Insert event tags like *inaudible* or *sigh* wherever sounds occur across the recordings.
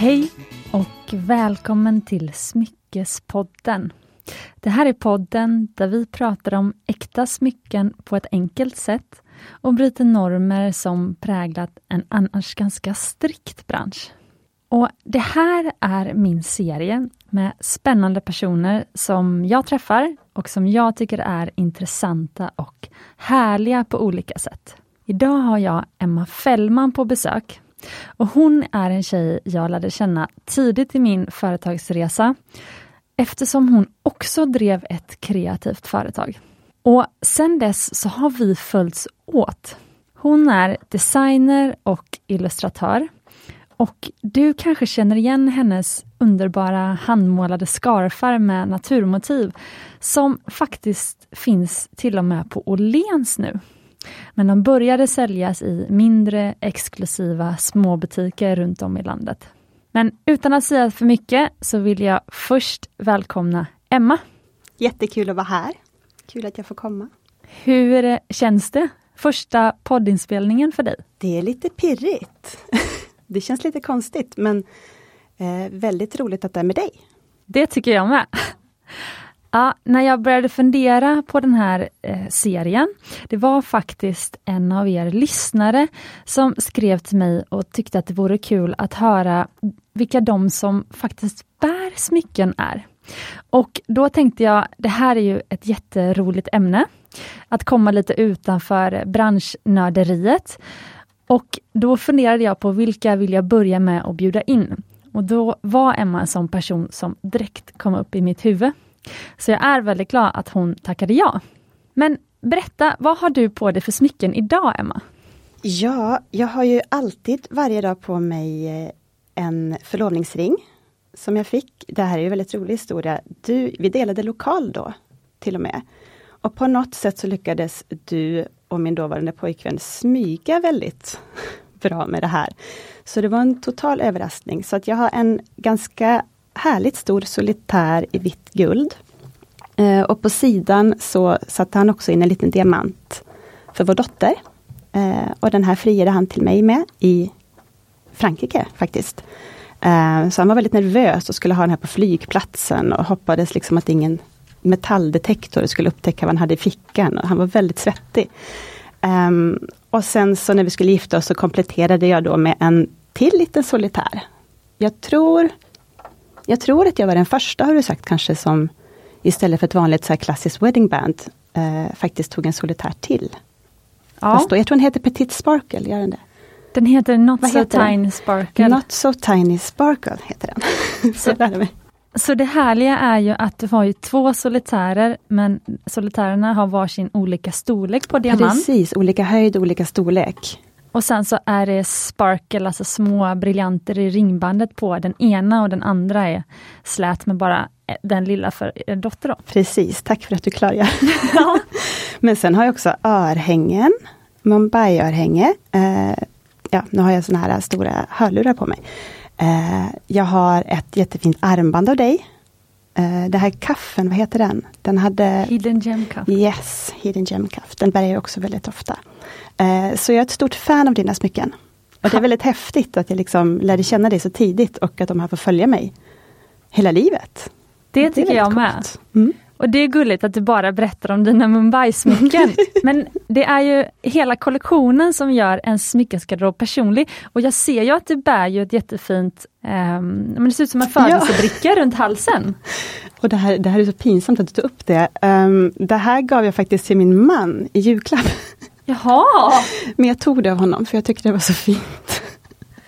Hej och välkommen till Smyckespodden. Det här är podden där vi pratar om äkta smycken på ett enkelt sätt och bryter normer som präglat en annars ganska strikt bransch. Och Det här är min serie med spännande personer som jag träffar och som jag tycker är intressanta och härliga på olika sätt. Idag har jag Emma Fällman på besök. Och Hon är en tjej jag lärde känna tidigt i min företagsresa eftersom hon också drev ett kreativt företag. Och Sen dess så har vi följts åt. Hon är designer och illustratör. Och du kanske känner igen hennes underbara handmålade scarfar med naturmotiv som faktiskt finns till och med på Åhléns nu. Men de började säljas i mindre exklusiva småbutiker runt om i landet. Men utan att säga för mycket så vill jag först välkomna Emma. Jättekul att vara här. Kul att jag får komma. Hur känns det? Första poddinspelningen för dig? Det är lite pirrigt. *laughs* Det känns lite konstigt men eh, väldigt roligt att det är med dig. Det tycker jag med. Ja, när jag började fundera på den här eh, serien, det var faktiskt en av er lyssnare som skrev till mig och tyckte att det vore kul att höra vilka de som faktiskt bär smycken är. Och då tänkte jag, det här är ju ett jätteroligt ämne. Att komma lite utanför branschnörderiet. Och då funderade jag på vilka vill jag börja med att bjuda in? Och då var Emma en sån person som direkt kom upp i mitt huvud. Så jag är väldigt glad att hon tackade ja. Men berätta, vad har du på dig för smycken idag, Emma? Ja, jag har ju alltid varje dag på mig eh, en förlovningsring som jag fick. Det här är en väldigt rolig historia. Du, vi delade lokal då, till och med. Och på något sätt så lyckades du och min dåvarande pojkvän smyga väldigt *laughs* bra med det här. Så det var en total överraskning. Så att jag har en ganska härligt stor solitär i vitt guld. Eh, och på sidan så satte han också in en liten diamant för vår dotter. Eh, och den här friade han till mig med i Frankrike faktiskt. Eh, så han var väldigt nervös och skulle ha den här på flygplatsen och hoppades liksom att ingen metalldetektor skulle upptäcka vad han hade i fickan. Och han var väldigt svettig. Um, och sen så när vi skulle gifta oss så kompletterade jag då med en till liten solitär. Jag tror jag tror att jag var den första, har du sagt, kanske som istället för ett vanligt så här klassiskt wedding band eh, faktiskt tog en solitär till. Ja. Då, jag tror den heter Petit Sparkle, gör den det? Den heter Not Vad So heter Tiny den? Sparkle. Not So Tiny Sparkle heter den. *laughs* så, så det härliga är ju att du har ju två solitärer men solitärerna har varsin olika storlek på diamant. Precis, olika höjd, olika storlek. Och sen så är det sparkle, alltså små briljanter i ringbandet på den ena och den andra är slät med bara den lilla för dotter. Då. Precis, tack för att du klargör. *laughs* Ja. Men sen har jag också örhängen, Mumbai-örhänge. Eh, ja, nu har jag såna här stora hörlurar på mig. Eh, jag har ett jättefint armband av dig. Eh, det här kaffen, vad heter den? Den hade... Hidden Gem Cuff. Yes, Hidden Gem Cuff. Den bär jag också väldigt ofta. Eh, så jag är ett stort fan av dina smycken. Och det är väldigt häftigt att jag liksom lärde känna dig så tidigt och att de här får följa mig hela livet. Det, det tycker jag med. Mm. Och det är gulligt att du bara berättar om dina Mumbai-smycken. *laughs* Men det är ju hela kollektionen som gör en smyckesgarderob personlig. Och jag ser ju att du bär ju ett jättefint, um, men det ser ut som en födelsebricka ja. runt halsen. *laughs* Och det här, det här är så pinsamt att du tog upp det. Um, det här gav jag faktiskt till min man i julklapp. Jaha! *laughs* Men jag tog det av honom för jag tyckte det var så fint.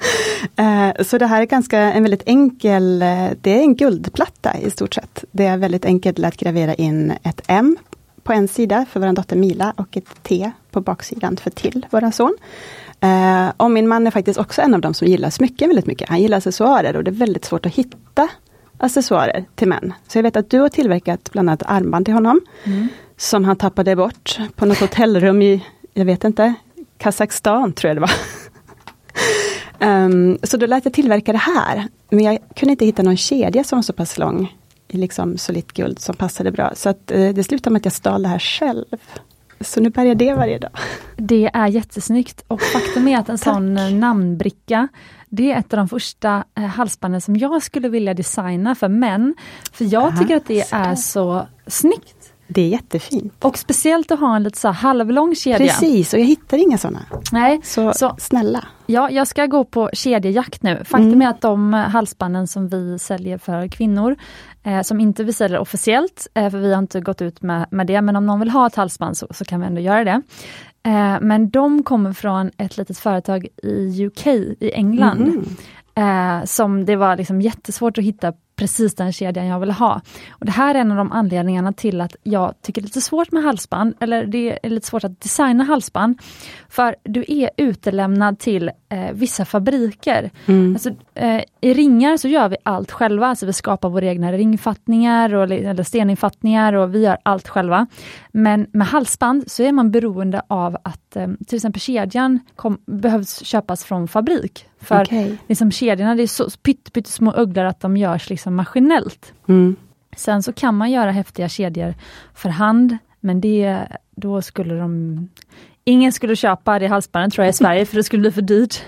*laughs* Eh, så det här är ganska en väldigt enkel, eh, det är en guldplatta i stort sett. Det är väldigt enkelt att gravera in ett M på en sida för vår dotter Mila och ett T på baksidan för till vår son. Eh, och min man är faktiskt också en av dem som gillar smycken väldigt mycket. Han gillar accessoarer och det är väldigt svårt att hitta accessoarer till män. Så jag vet att du har tillverkat bland annat armband till honom. Mm. Som han tappade bort på något hotellrum i jag vet inte, Kazakstan tror jag det var. *laughs* um, så då lät jag tillverka det här. Men jag kunde inte hitta någon kedja som var så pass lång i liksom solitt guld som passade bra. Så att, uh, det slutade med att jag stal det här själv. Så nu bär jag det varje dag. Det är jättesnyggt och faktum är att en *laughs* sån namnbricka det är ett av de första eh, halsbanden som jag skulle vilja designa för män. För jag Aha, tycker att det så. är så snyggt. Det är jättefint. Och speciellt att ha en lite så halvlång kedja. Precis, och jag hittar inga sådana. Nej, så, så snälla. Ja, jag ska gå på kedjejakt nu. Faktum mm. är att de halsbanden som vi säljer för kvinnor, eh, som inte vi säljer officiellt, eh, för vi har inte gått ut med, med det, men om någon vill ha ett halsband så, så kan vi ändå göra det. Eh, men de kommer från ett litet företag i UK, i England. Mm. Eh, som det var liksom jättesvårt att hitta precis den kedjan jag vill ha. Och Det här är en av de anledningarna till att jag tycker det är lite svårt med halsband, eller det är lite svårt att designa halsband. För du är utelämnad till eh, vissa fabriker. Mm. Alltså, eh, I ringar så gör vi allt själva, alltså vi skapar våra egna ringfattningar och, eller steninfattningar och vi gör allt själva. Men med halsband så är man beroende av att eh, till exempel kedjan kom, behövs köpas från fabrik. För okay. liksom kedjorna det är så pyttesmå ugglor att de görs liksom maskinellt. Mm. Sen så kan man göra häftiga kedjor för hand, men det, då skulle de... Ingen skulle köpa det halsbandet tror jag i Sverige, för det skulle bli för dyrt.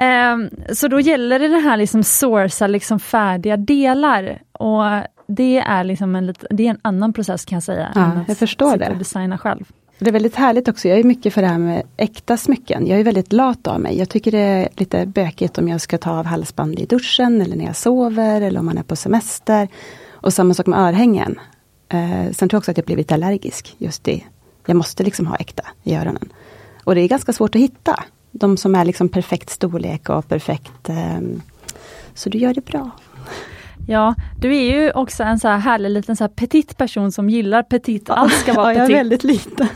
Um, så då gäller det det här liksom sourca liksom färdiga delar. Och det är liksom en, det är en annan process kan jag säga. Ja, jag förstår det. designa själv. Det är väldigt härligt också. Jag är mycket för det här med äkta smycken. Jag är väldigt lat av mig. Jag tycker det är lite bökigt om jag ska ta av halsband i duschen eller när jag sover eller om man är på semester. Och samma sak med örhängen. Eh, sen tror jag också att jag blivit allergisk just i, jag måste liksom ha äkta i öronen. Och det är ganska svårt att hitta. De som är liksom perfekt storlek och perfekt eh, Så du gör det bra. Ja, du är ju också en så här härlig liten så här petit person som gillar petit, allt ska vara *laughs* ja, petit. jag är väldigt liten.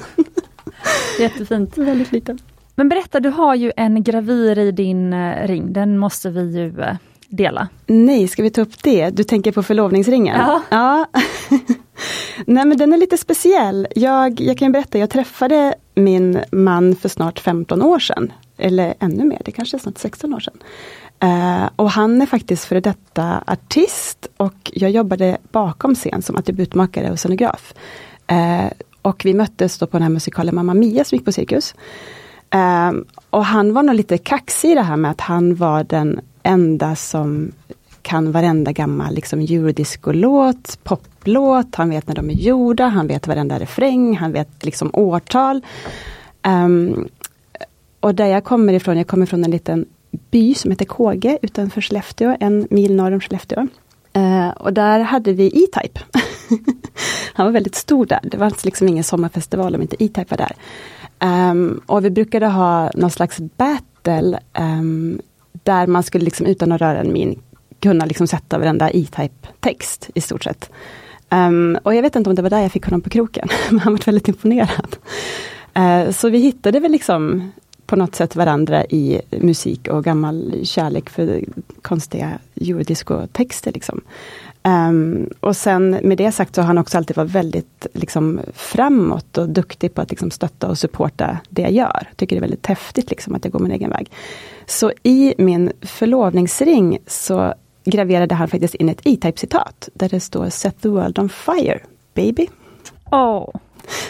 *laughs* Jättefint. Väldigt liten. Men berätta, du har ju en gravyr i din eh, ring, den måste vi ju eh, dela. Nej, ska vi ta upp det? Du tänker på förlovningsringen? Ja. ja. *laughs* Nej men den är lite speciell. Jag, jag kan berätta, jag träffade min man för snart 15 år sedan. Eller ännu mer, det kanske är snart 16 år sedan. Uh, och han är faktiskt före detta artist och jag jobbade bakom scen som attributmakare och scenograf. Uh, och vi möttes då på den här musikalen Mamma Mia som gick på Cirkus. Uh, och han var nog lite kaxig i det här med att han var den enda som kan varenda gammal liksom eurodisco-låt, poplåt, han vet när de är gjorda, han vet varenda refräng, han vet liksom årtal. Um, och där jag kommer ifrån, jag kommer från en liten by som heter Kåge utanför Skellefteå, en mil norr om Skellefteå. Uh, och där hade vi E-Type. *laughs* Han var väldigt stor där. Det var liksom ingen sommarfestival om inte E-Type var där. Um, och vi brukade ha någon slags battle um, där man skulle liksom utan att röra en min kunna liksom sätta varenda E-Type text i stort sett. Um, och jag vet inte om det var där jag fick honom på kroken, men *laughs* han var väldigt imponerad. Uh, så vi hittade väl liksom på något sätt varandra i musik och gammal kärlek för konstiga eurodisco-texter. Liksom. Um, och sen med det sagt så har han också alltid varit väldigt liksom, framåt och duktig på att liksom, stötta och supporta det jag gör. Tycker det är väldigt häftigt liksom, att jag går min egen väg. Så i min förlovningsring så graverade han faktiskt in ett E-Type citat där det står Set the world on fire, baby. Oh.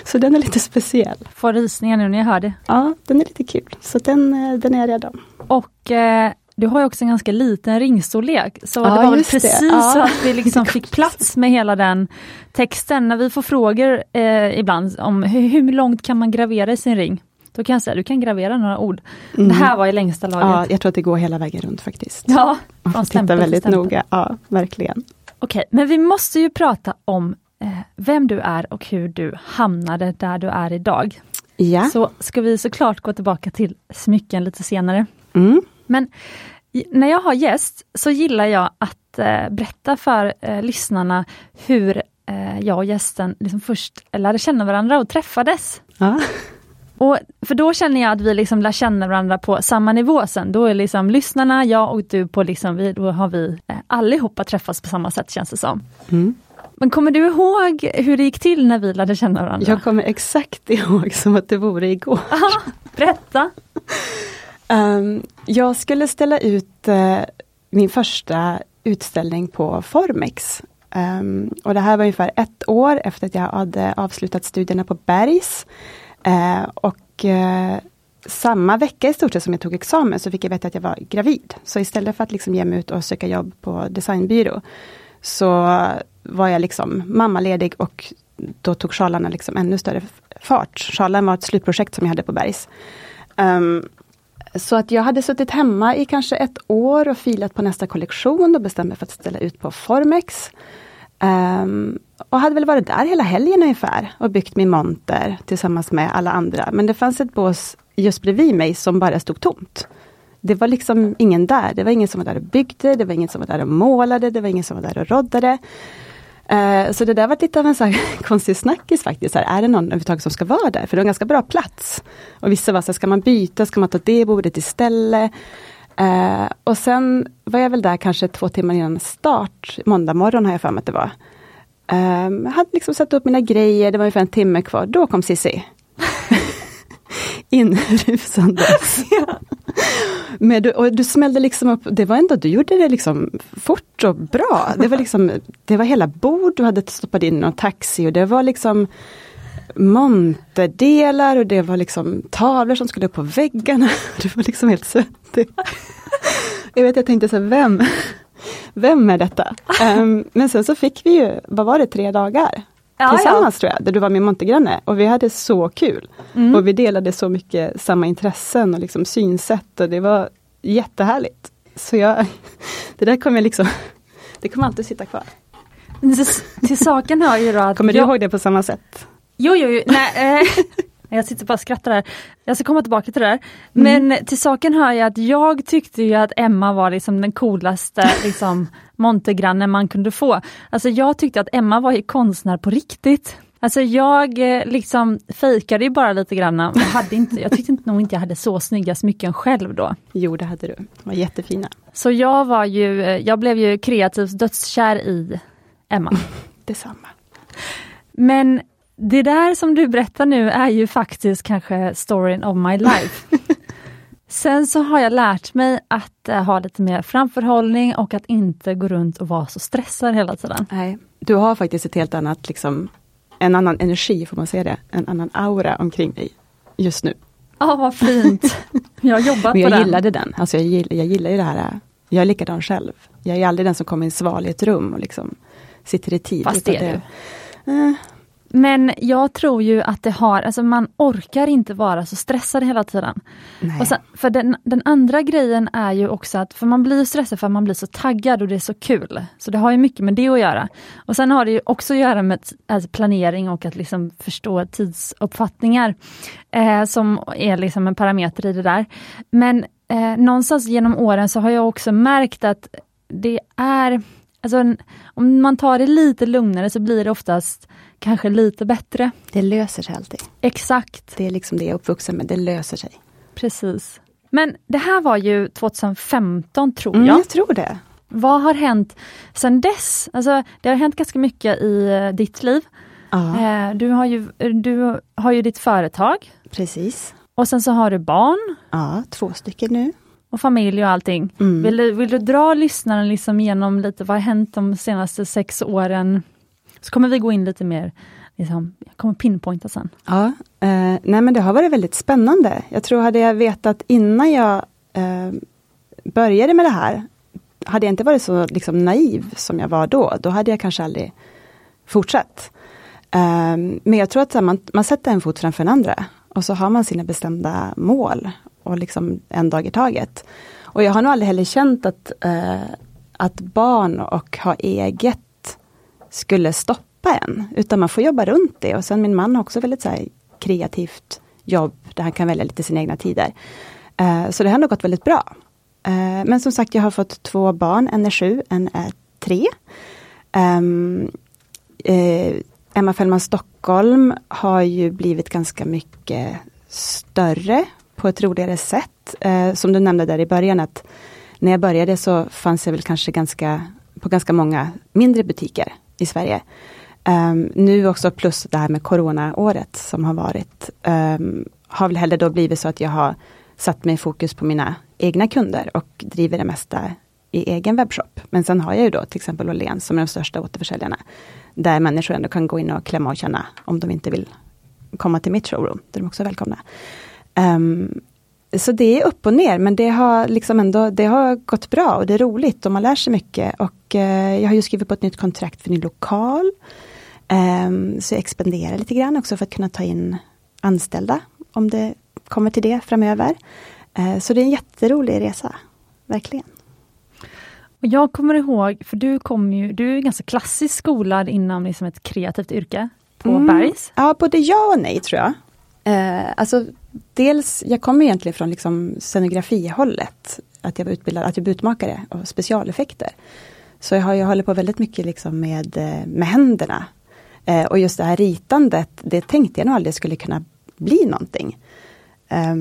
Så den är lite speciell. Får rysningar nu när jag hör det. Ja, den är lite kul. Så den, eh, den är jag rädd om. Och eh, du har också en ganska liten ringstorlek. Så ja, det var precis det. så att vi liksom *laughs* fick plats med hela den texten. När vi får frågor eh, ibland om hur, hur långt kan man gravera i sin ring? Då kan jag säga, du kan gravera några ord. Mm. Det här var i längsta laget. Ja, jag tror att det går hela vägen runt faktiskt. Ja, Man får titta väldigt noga, ja verkligen. Okej, men vi måste ju prata om eh, vem du är och hur du hamnade där du är idag. Ja. Så ska vi såklart gå tillbaka till smycken lite senare. Mm. Men när jag har gäst så gillar jag att eh, berätta för eh, lyssnarna hur eh, jag och gästen liksom först lärde känna varandra och träffades. Ja. Och, för då känner jag att vi liksom lär känna varandra på samma nivå sen. Då är liksom lyssnarna, jag och du, på liksom, vi, då har vi eh, allihopa träffats på samma sätt känns det som. Mm. Men kommer du ihåg hur det gick till när vi lärde känna varandra? Jag kommer exakt ihåg *laughs* som att det vore igår. *laughs* Aha, berätta! um, *laughs* jag skulle ställa ut uh, min första utställning på Formex. Um, och det här var ungefär ett år efter att jag hade avslutat studierna på Bergs. Eh, och eh, samma vecka i stort sett som jag tog examen så fick jag veta att jag var gravid. Så istället för att liksom ge mig ut och söka jobb på designbyrå, så var jag liksom mammaledig och då tog sjalarna liksom ännu större fart. Sjalen var ett slutprojekt som jag hade på Bergs. Um, så att jag hade suttit hemma i kanske ett år och filat på nästa kollektion och bestämde mig för att ställa ut på Formex. Um, och hade väl varit där hela helgen ungefär och byggt min monter tillsammans med alla andra. Men det fanns ett bås just bredvid mig som bara stod tomt. Det var liksom ingen där. Det var ingen som var där och byggde, det var ingen som var där och målade, det var ingen som var där och roddade. Uh, så det där var lite av en så här *laughs* konstig snackis faktiskt. Här, är det någon överhuvudtaget som ska vara där? För det var en ganska bra plats. Och vissa var så här, ska man byta, ska man ta det bordet istället? Uh, och sen var jag väl där kanske två timmar innan start, måndag morgon har jag för mig att det var. Um, hade liksom satt upp mina grejer, det var ungefär en timme kvar. Då kom Cissi. *laughs* Inrusandes. *laughs* ja. Men du, och du smällde liksom upp, det var ändå, du gjorde det liksom fort och bra. Det var liksom, det var hela bord du hade stoppat in någon taxi och det var liksom monterdelar och det var liksom tavlor som skulle upp på väggarna. *laughs* Det var liksom helt svettig. Jag vet, jag tänkte så här, vem, vem är detta? Um, men sen så fick vi ju, vad var det, tre dagar? Ja, tillsammans ja. tror jag, där du var min montergranne. Och vi hade så kul. Mm. Och vi delade så mycket samma intressen och liksom synsätt och det var jättehärligt. Så jag, *laughs* det där kommer liksom, det kommer alltid sitta kvar. Till saken hör ju då att... Kommer du jag... ihåg det på samma sätt? Jo, jo, jo. Nej, eh, *laughs* jag sitter bara och skrattar där. Jag ska komma tillbaka till det där. Men mm. till saken hör jag att jag tyckte ju att Emma var liksom den coolaste *laughs* liksom, montergrannen man kunde få. Alltså jag tyckte att Emma var ju konstnär på riktigt. Alltså jag eh, liksom fejkade ju bara lite grann. Jag, hade inte, jag tyckte nog inte jag hade så snygga smycken själv då. Jo det hade du, de var jättefina. Så jag var ju, eh, jag blev ju kreativt dödskär i Emma. *laughs* Detsamma. Men det där som du berättar nu är ju faktiskt kanske storyn of my life. *laughs* Sen så har jag lärt mig att uh, ha lite mer framförhållning och att inte gå runt och vara så stressad hela tiden. Nej, du har faktiskt ett helt annat, liksom, en annan energi, får man säga det, en annan aura omkring dig just nu. Ja, ah, vad fint. *laughs* Jag har jobbat Men jag på den. gillade den. Alltså jag, gillar, jag gillar ju det här. Jag är likadan själv. Jag är aldrig den som kommer in sval i ett rum och liksom sitter i tid. Fast det är du. Eh, men jag tror ju att det har, alltså man orkar inte vara så stressad hela tiden. Sen, för den, den, andra grejen är ju också att, för man blir stressad för att man blir så taggad och det är så kul. Så det har ju mycket med det att göra. Och sen har det ju också att göra med alltså planering och att liksom förstå tidsuppfattningar. Eh, som är liksom en parameter i det där. Men eh, någonstans genom åren så har jag också märkt att det är Alltså, om man tar det lite lugnare så blir det oftast kanske lite bättre. Det löser sig alltid. Exakt. Det är liksom det jag är uppvuxen med, det löser sig. Precis. Men det här var ju 2015 tror mm, jag. jag tror det. Vad har hänt sedan dess? Alltså, det har hänt ganska mycket i uh, ditt liv. Uh. du, har ju, du har ju ditt företag. Precis. Och sen så har du barn. Ja, två stycken nu och familj och allting. Mm. Vill, du, vill du dra lyssnaren liksom igenom lite vad har hänt de senaste sex åren? Så kommer vi gå in lite mer, liksom, jag kommer pinpointa sen. Ja, eh, nej men det har varit väldigt spännande. Jag tror hade jag vetat innan jag eh, började med det här, hade jag inte varit så liksom, naiv som jag var då, då hade jag kanske aldrig fortsatt. Eh, men jag tror att man, man sätter en fot framför den andra och så har man sina bestämda mål och liksom en dag i taget. Och jag har nog aldrig heller känt att, eh, att barn och ha eget skulle stoppa en. Utan man får jobba runt det. Och sen min man har också väldigt så här, kreativt jobb där han kan välja lite sina egna tider. Eh, så det har nog gått väldigt bra. Eh, men som sagt, jag har fått två barn. En är sju, en är tre. Um, Emma Fällman Stockholm har ju blivit ganska mycket större på ett roligare sätt. Eh, som du nämnde där i början att när jag började så fanns jag väl kanske ganska på ganska många mindre butiker i Sverige. Um, nu också plus det här med coronaåret som har varit, um, har väl hellre då blivit så att jag har satt mig i fokus på mina egna kunder och driver det mesta i egen webbshop. Men sen har jag ju då till exempel Åhléns som är de största återförsäljarna. Där människor ändå kan gå in och klämma och känna om de inte vill komma till mitt showroom, där de också är välkomna. Um, så det är upp och ner, men det har liksom ändå det har gått bra och det är roligt och man lär sig mycket. Och eh, jag har ju skrivit på ett nytt kontrakt för min lokal. Um, så jag expanderar lite grann också för att kunna ta in anställda, om det kommer till det framöver. Uh, så det är en jätterolig resa, verkligen. Och jag kommer ihåg, för du kom ju, du är ganska klassiskt skolad inom liksom ett kreativt yrke på mm. Bergs. Ja, både ja och nej tror jag. Eh, alltså, dels, jag kommer egentligen från liksom scenografihållet. Att jag var utbildad attributmakare och specialeffekter. Så jag har jag hållit på väldigt mycket liksom med, eh, med händerna. Eh, och just det här ritandet, det tänkte jag nog aldrig skulle kunna bli någonting. Eh,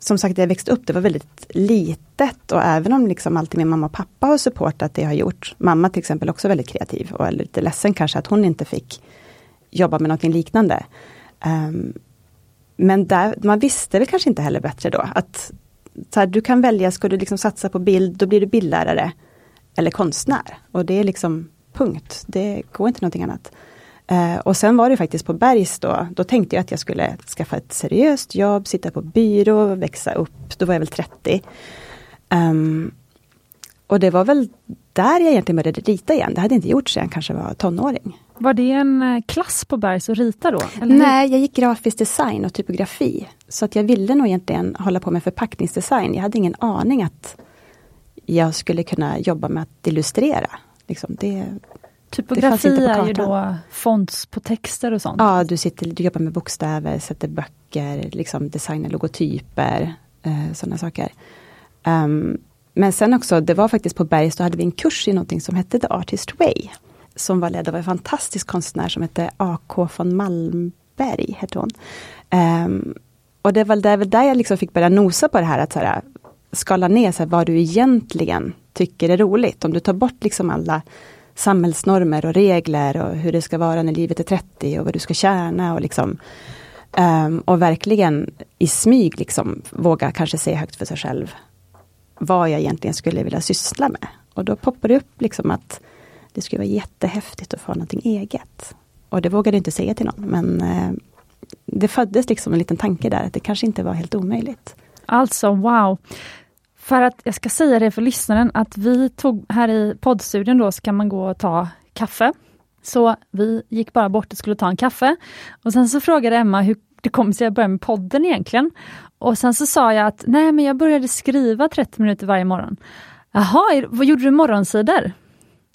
som sagt, jag växte upp, det var väldigt litet och även om liksom alltid min mamma och pappa har supportat det jag har gjort. Mamma till exempel också väldigt kreativ och är lite ledsen kanske att hon inte fick jobba med någonting liknande. Um, men där, man visste väl kanske inte heller bättre då att så här, du kan välja, ska du liksom satsa på bild, då blir du bildlärare eller konstnär. Och det är liksom punkt, det går inte någonting annat. Eh, och sen var det faktiskt på Bergs då, då tänkte jag att jag skulle skaffa ett seriöst jobb, sitta på byrå, växa upp. Då var jag väl 30. Um, ehm, och det var väl där jag egentligen började rita igen. Det hade jag inte gjort sedan jag kanske var tonåring. Var det en eh, klass på Bergs att rita då? Nej, jag gick grafisk design och typografi. Så att jag ville nog egentligen hålla på med förpackningsdesign. Jag hade ingen aning att jag skulle kunna jobba med att illustrera. Liksom det, Typografi det är ju då fonts på texter och sånt? Ja, du, sitter, du jobbar med bokstäver, sätter böcker, liksom designar logotyper, eh, sådana saker. Um, men sen också, det var faktiskt på Bergs, då hade vi en kurs i någonting som hette The Artist Way som var ledd av en fantastisk konstnär som hette AK von Malmberg. Hette hon. Um, och det var, det var där jag liksom fick börja nosa på det här att så här, skala ner så här, vad du egentligen tycker är roligt. Om du tar bort liksom alla samhällsnormer och regler och hur det ska vara när livet är 30 och vad du ska tjäna och liksom um, och verkligen i smyg liksom våga kanske säga högt för sig själv vad jag egentligen skulle vilja syssla med. Och då poppar det upp liksom att det skulle vara jättehäftigt att få någonting eget. Och det vågade jag inte säga till någon, men eh, det föddes liksom en liten tanke där att det kanske inte var helt omöjligt. Alltså wow! För att jag ska säga det för lyssnaren att vi tog här i poddstudion då så kan man gå och ta kaffe. Så vi gick bara bort och skulle ta en kaffe. Och sen så frågade Emma hur det kom sig att jag började med podden egentligen. Och sen så sa jag att nej men jag började skriva 30 minuter varje morgon. Jaha, vad gjorde du morgonsidor?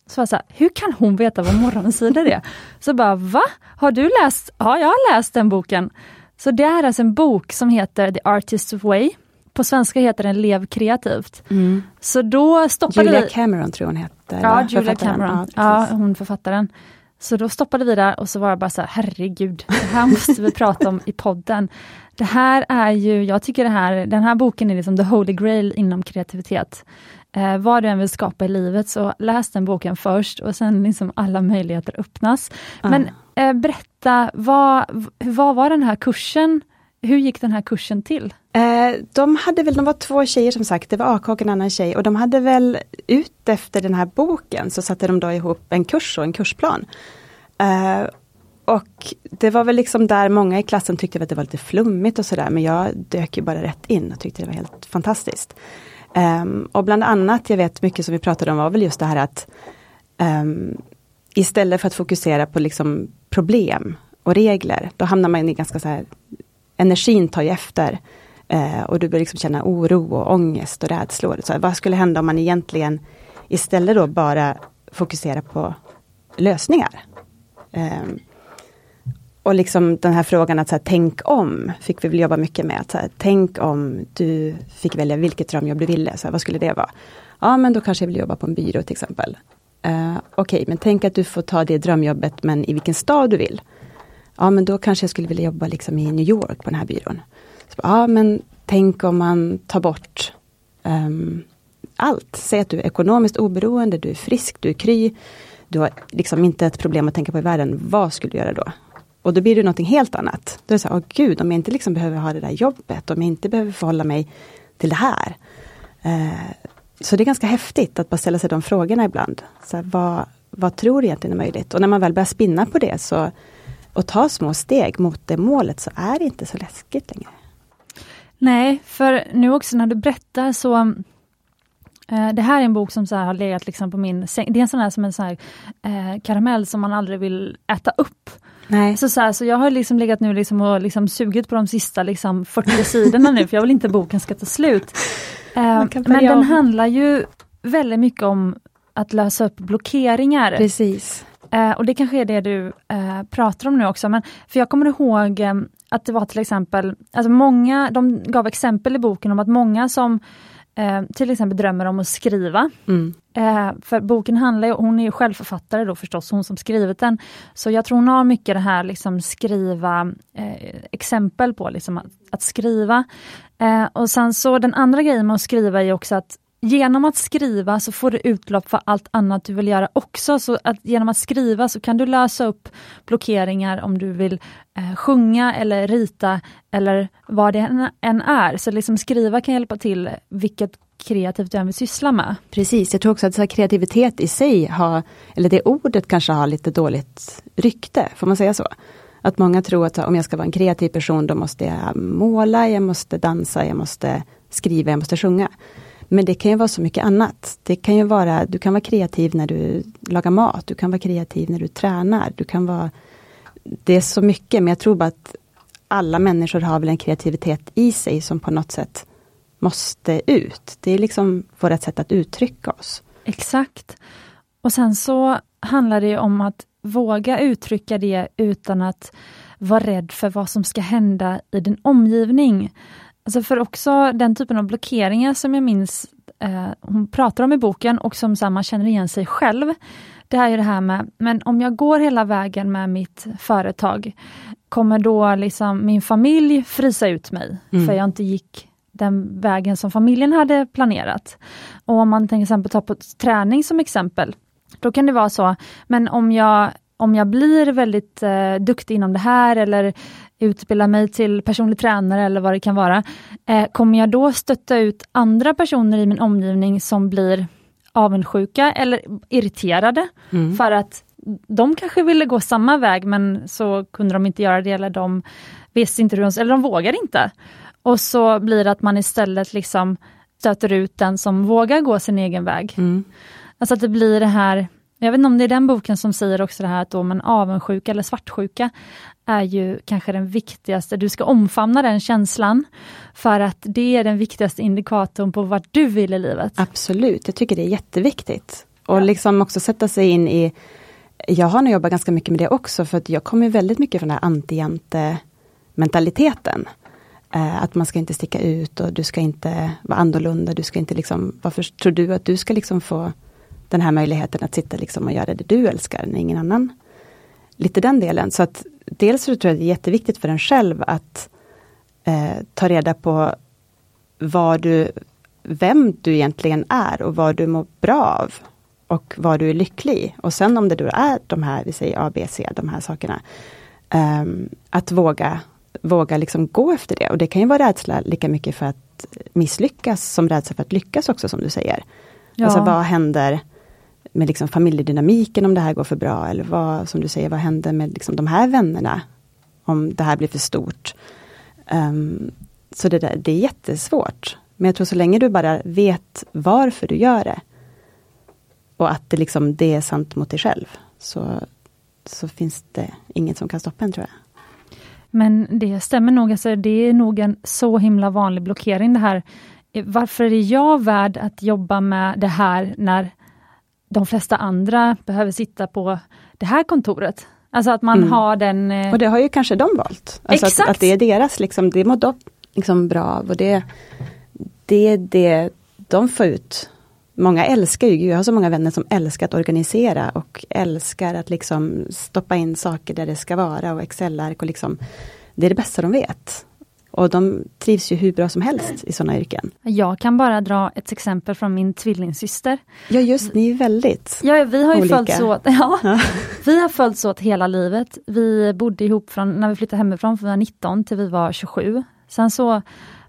Så jag så här, hur kan hon veta vad morgonsidor är? Så bara, va? Har du läst? Ja, jag har läst den boken. Så det är alltså en bok som heter The Artist's Way. På svenska heter den Lev kreativt. Mm. Så då stoppade Julia vi... Cameron tror hon heter. Ja, Julia Cameron. Ja, ja, hon författaren. Så då stoppade vi där och så var jag bara så här, herregud, det här måste vi prata om i podden. Det här är ju, jag tycker det här, den här boken är liksom the holy grail inom kreativitet. Eh, vad du än vill skapa i livet, så läs den boken först och sen liksom alla möjligheter öppnas. Ah. Men eh, berätta, vad, vad var den här kursen? Hur gick den här kursen till? Eh, de hade väl, de var två tjejer som sagt, det var AK och en annan tjej och de hade väl ut efter den här boken så satte de då ihop en kurs och en kursplan. Eh, och det var väl liksom där många i klassen tyckte att det var lite flummigt och sådär men jag dök ju bara rätt in och tyckte det var helt fantastiskt. Um, och bland annat, jag vet mycket som vi pratade om var väl just det här att um, istället för att fokusera på liksom problem och regler, då hamnar man i ganska så här, energin tar ju efter. Uh, och du börjar liksom känna oro och ångest och rädslor. Så vad skulle hända om man egentligen istället då bara fokuserar på lösningar? Um, och liksom den här frågan att så här, tänk om, fick vi väl jobba mycket med. Att, så här, tänk om du fick välja vilket drömjobb du ville, så här, vad skulle det vara? Ja men då kanske jag vill jobba på en byrå till exempel. Uh, Okej, okay, men tänk att du får ta det drömjobbet men i vilken stad du vill. Ja men då kanske jag skulle vilja jobba liksom i New York på den här byrån. Så, ja men tänk om man tar bort um, allt. Säg att du är ekonomiskt oberoende, du är frisk, du är kry. Du har liksom inte ett problem att tänka på i världen. Vad skulle du göra då? Och då blir det någonting helt annat. Då är det så här, åh gud, om jag inte liksom behöver ha det där jobbet, om jag inte behöver förhålla mig till det här. Eh, så det är ganska häftigt att bara ställa sig de frågorna ibland. Så här, vad, vad tror du egentligen är möjligt? Och när man väl börjar spinna på det så och ta små steg mot det målet så är det inte så läskigt längre. Nej, för nu också när du berättar så eh, det här är en bok som så har legat liksom på min säng. Det är en sån här som en sån här, eh, karamell som man aldrig vill äta upp. Nej. Så, så, här, så jag har liksom legat nu liksom och liksom sugit på de sista liksom 40 sidorna nu, för jag vill inte boken ska ta slut. *laughs* Eh, men den handlar ju väldigt mycket om att lösa upp blockeringar. Precis. Eh, och det kanske är det du eh, pratar om nu också, men för jag kommer ihåg eh, att det var till exempel, alltså många, de gav exempel i boken om att många som till exempel drömmer om att skriva. Mm. Eh, för boken handlar ju, hon är ju självförfattare då förstås, hon som skrivit den. Så jag tror hon har mycket det här liksom skriva eh, exempel på liksom att, att skriva. Eh, och sen så den andra grejen med att skriva är också att genom att skriva så får du utlopp för allt annat du vill göra också. Så att genom att skriva så kan du lösa upp blockeringar om du vill eh, sjunga eller rita eller vad det än är. Så liksom skriva kan hjälpa till vilket kreativt du än vill syssla med. Precis, jag tror också att så kreativitet i sig har, eller det ordet kanske har lite dåligt rykte, får man säga så? Att många tror att om jag ska vara en kreativ person då måste jag måla, jag måste dansa, jag måste skriva, jag måste sjunga. Men det kan ju vara så mycket annat. Det kan ju vara, du kan vara kreativ när du lagar mat, du kan vara kreativ när du tränar, du kan vara Det är så mycket, men jag tror bara att alla människor har väl en kreativitet i sig som på något sätt måste ut. Det är liksom vårt sätt att uttrycka oss. Exakt. Och sen så handlar det om att våga uttrycka det utan att vara rädd för vad som ska hända i din omgivning. Alltså för också den typen av blockeringar som jag minns eh, hon pratar om i boken och som så man känner igen sig själv. Det är ju det här med, men om jag går hela vägen med mitt företag, kommer då liksom min familj frysa ut mig mm. för jag inte gick den vägen som familjen hade planerat. Och om man till exempel tar på träning som exempel, då kan det vara så, men om jag om jag blir väldigt eh, duktig inom det här eller utbilda mig till personlig tränare eller vad det kan vara. Eh, kommer jag då stötta ut andra personer i min omgivning som blir avundsjuka eller irriterade mm. för att de kanske ville gå samma väg men så kunde de inte göra det eller de visste inte hur de, eller de vågade inte. Och så blir det att man istället liksom stöter ut den som vågar gå sin egen väg. Mm. Alltså att det blir det här jag vet inte om det är den boken som säger också det här att då, men avundsjuka eller svartsjuka är ju kanske den viktigaste, du ska omfamna den känslan för att det är den viktigaste indikatorn på vart du vill i livet. Absolut, jag tycker det är jätteviktigt. Och ja. liksom också sätta sig in i Jag har nog jobbat ganska mycket med det också för att jag kommer väldigt mycket från den här anti mentaliteten. Eh, att man ska inte sticka ut och du ska inte vara annorlunda, du ska inte liksom, varför tror du att du ska liksom få den här möjligheten att sitta liksom och göra det du älskar när ingen annan. Lite den delen. Så att dels så tror jag det är jätteviktigt för en själv att eh, ta reda på vad du, vem du egentligen är och vad du mår bra av. Och vad du är lycklig i. Och sen om det då är de här, vi säger A, B, C, de här sakerna. Eh, att våga, våga liksom gå efter det. Och det kan ju vara rädsla lika mycket för att misslyckas som rädsla för att lyckas också som du säger. Ja. Alltså vad händer med liksom familjedynamiken om det här går för bra eller vad, som du säger, vad händer med liksom de här vännerna om det här blir för stort. Um, så det, där, det är jättesvårt. Men jag tror så länge du bara vet varför du gör det och att det, liksom, det är sant mot dig själv, så, så finns det inget som kan stoppa en tror jag. Men det stämmer nog, alltså, det är nog en så himla vanlig blockering det här. Varför är jag värd att jobba med det här när de flesta andra behöver sitta på det här kontoret. Alltså att man mm. har den... Eh... Och det har ju kanske de valt. Alltså Exakt. Att, att, det är deras, liksom, det mår de liksom bra av. Och det, det är det de får ut. Många älskar ju, jag har så många vänner som älskar att organisera och älskar att liksom stoppa in saker där det ska vara och Excel-ark och liksom Det är det bästa de vet. Och de trivs ju hur bra som helst i sådana yrken. Jag kan bara dra ett exempel från min tvillingsyster. Ja just ni är väldigt Ja vi har ju olika. följts åt, *laughs* ja, ja. vi har följts åt hela livet. Vi bodde ihop från när vi flyttade hemifrån, från vi var 19 till vi var 27. Sen så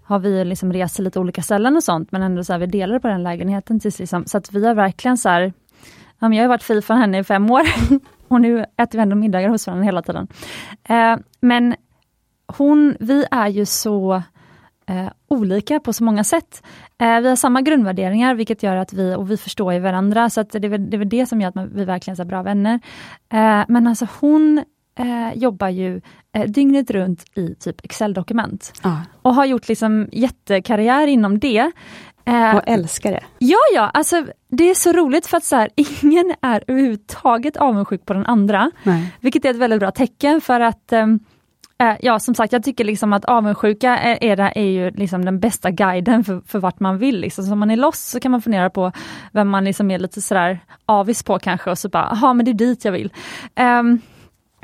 har vi liksom rest till lite olika ställen och sånt men ändå så här, vi delade på den lägenheten tills liksom, så att vi har verkligen så här, ja, jag har varit fri från henne i fem år. *laughs* och nu äter vi ändå middagar hos varandra hela tiden. Eh, men hon, vi är ju så eh, olika på så många sätt. Eh, vi har samma grundvärderingar vilket gör att vi, och vi förstår ju varandra, så att det, är väl, det är väl det som gör att vi verkligen är bra vänner. Eh, men alltså hon eh, jobbar ju eh, dygnet runt i typ Excel-dokument. Ja. Och har gjort liksom jättekarriär inom det. Eh, Och älskar det. Ja, ja, alltså det är så roligt för att så här, *laughs* ingen är överhuvudtaget avundsjuk på den andra. Nej. Vilket är ett väldigt bra tecken för att ehm, eh, Ja som sagt, jag tycker liksom att avundsjuka är, är, det- är ju liksom den bästa guiden för, för vart man vill. Liksom. Så om man är loss så kan man fundera på vem man liksom är lite sådär avis på kanske och så bara, jaha men det är dit jag vill. Ehm,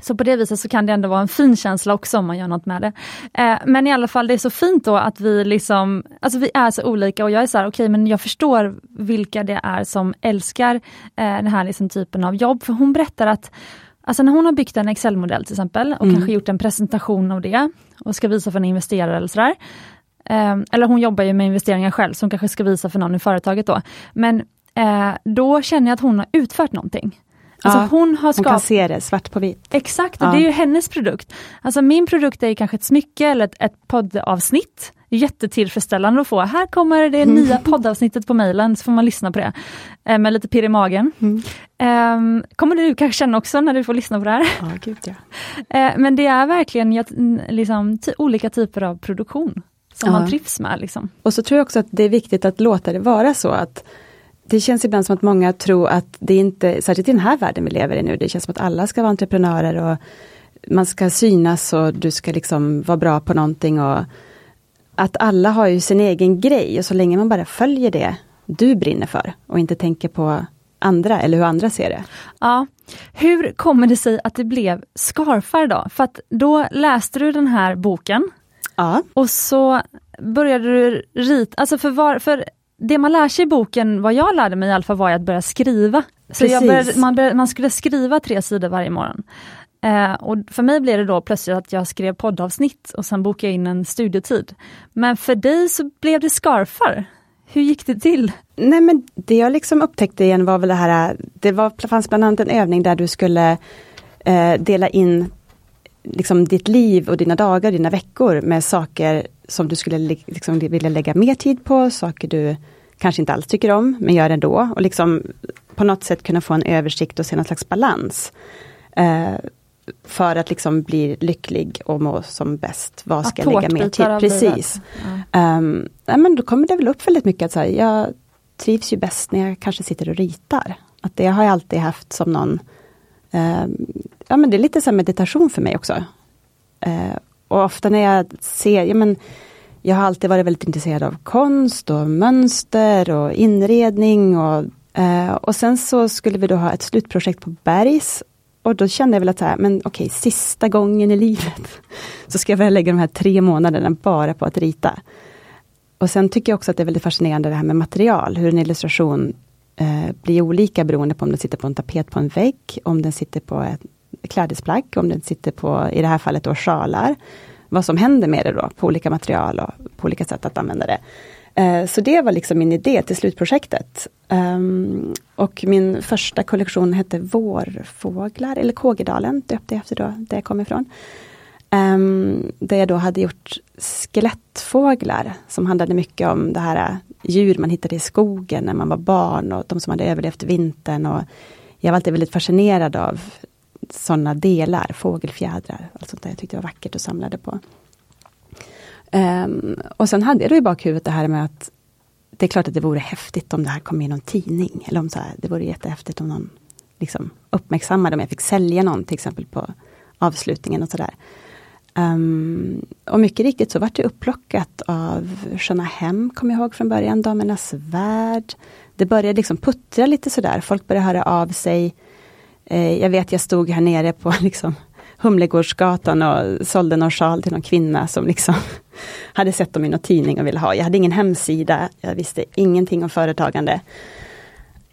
så på det viset så kan det ändå vara en fin känsla också om man gör något med det. Eh, men i alla fall det är så fint då att vi liksom, alltså vi är så olika och jag är så här, okej men jag förstår vilka det är som älskar eh, den här liksom typen av jobb. För hon berättar att Alltså när hon har byggt en Excel-modell till exempel och kanske gjort en presentation av det och ska visa för en investerare eller sådär. Eh, eller hon jobbar ju med investeringar själv, så hon kanske ska visa för någon i företaget då. Men eh, då känner jag att hon har utfört någonting. Alltså Ja, hon har Hon skapat kan se det svart på vitt. Exakt, och Ja. det är ju hennes produkt. Alltså min produkt är kanske ett smycke eller ett, ett poddavsnitt. Jättetillfredsställande att få. Här kommer det nya poddavsnittet på mejlen, så får man lyssna på det. Eh, med lite pirr i magen. Mm. Ehm, kommer du kanske känna också när du får lyssna på det här. Ja, gud ja. *laughs* Eh, men det är verkligen liksom, olika typer av produktion som Ja. man trivs med. Liksom. Och så tror jag också att det är viktigt att låta det vara så att det känns ibland som att många tror att det inte, särskilt i den här världen vi lever i nu, det känns som att alla ska vara entreprenörer och man ska synas och du ska liksom vara bra på någonting och att alla har ju sin egen grej och så länge man bara följer det du brinner för och inte tänker på andra eller hur andra ser det. Ja. Hur kommer det sig att det blev scarfar då? För att då läste du den här boken Ja, Och så började du rita, alltså för, var, för det man lär sig i boken, vad jag lärde mig i alla fall, var att börja skriva. Så Precis. började, man, började, man skulle skriva tre sidor varje morgon. Eh, och för mig blev det då plötsligt att jag skrev poddavsnitt och sen bokade jag in en studietid. Men för dig så blev det scarfar. Hur gick det till? Nej men det jag liksom upptäckte igen var väl det här, det var, fanns bland annat en övning där du skulle eh, dela in liksom ditt liv och dina dagar, dina veckor med saker som du skulle li- liksom, vilja lägga mer tid på, saker du kanske inte alls tycker om, men gör ändå. Och liksom på något sätt kunna få en översikt och se någon slags balans. Eh, för att liksom bli lycklig och må som bäst. Vad ska jag lägga mer tid? Precis. Ja. Um, ja, men då kommer det väl upp väldigt mycket att så här, jag trivs ju bäst när jag kanske sitter och ritar. Att det har jag alltid haft som någon, ehm, ja men det är lite så meditation för mig också. Eh, och ofta när jag ser, ja men jag har alltid varit väldigt intresserad av konst och mönster och inredning och, eh, och sen så skulle vi då ha ett slutprojekt på Bergs och då kände jag väl att så här, men okej, sista gången i livet *laughs* så ska jag väl lägga de här tre månaderna bara på att rita. Och sen tycker jag också att det är väldigt fascinerande det här med material, hur en illustration eh, blir olika beroende på om den sitter på en tapet på en vägg, om den sitter på ett klädesplagg, om den sitter på, i det här fallet då sjalar. Vad som händer med det då, på olika material och på olika sätt att använda det. Eh, så det var liksom min idé till slutprojektet. Ehm, och min första kollektion hette Vårfåglar, eller Kågedalen, döpte jag efter då, där jag kom ifrån. Ehm, där jag då hade gjort skelettfåglar som handlade mycket om det här eh, djur man hittade i skogen när man var barn och de som hade överlevt vintern. Och jag var alltid väldigt fascinerad av sådana delar, fågelfjädrar. Allt sånt där jag tyckte var vackert och samlade på. Um, och sen hade jag då i bakhuvudet det här med att det är klart att det vore häftigt om det här kom i någon tidning. Eller om så här, det vore jättehäftigt om någon liksom uppmärksammade om jag fick sälja någon till exempel på avslutningen och sådär. Um, och mycket riktigt så vart det upplockat av Sköna Hem, kom jag ihåg från början, Damernas Värld. Det började liksom puttra lite sådär, folk började höra av sig. Eh, jag vet jag stod här nere på *laughs* liksom Humlegårdsgatan och sålde någon sjal till någon kvinna som liksom *laughs* hade sett dem i någon tidning och ville ha. Jag hade ingen hemsida, jag visste ingenting om företagande.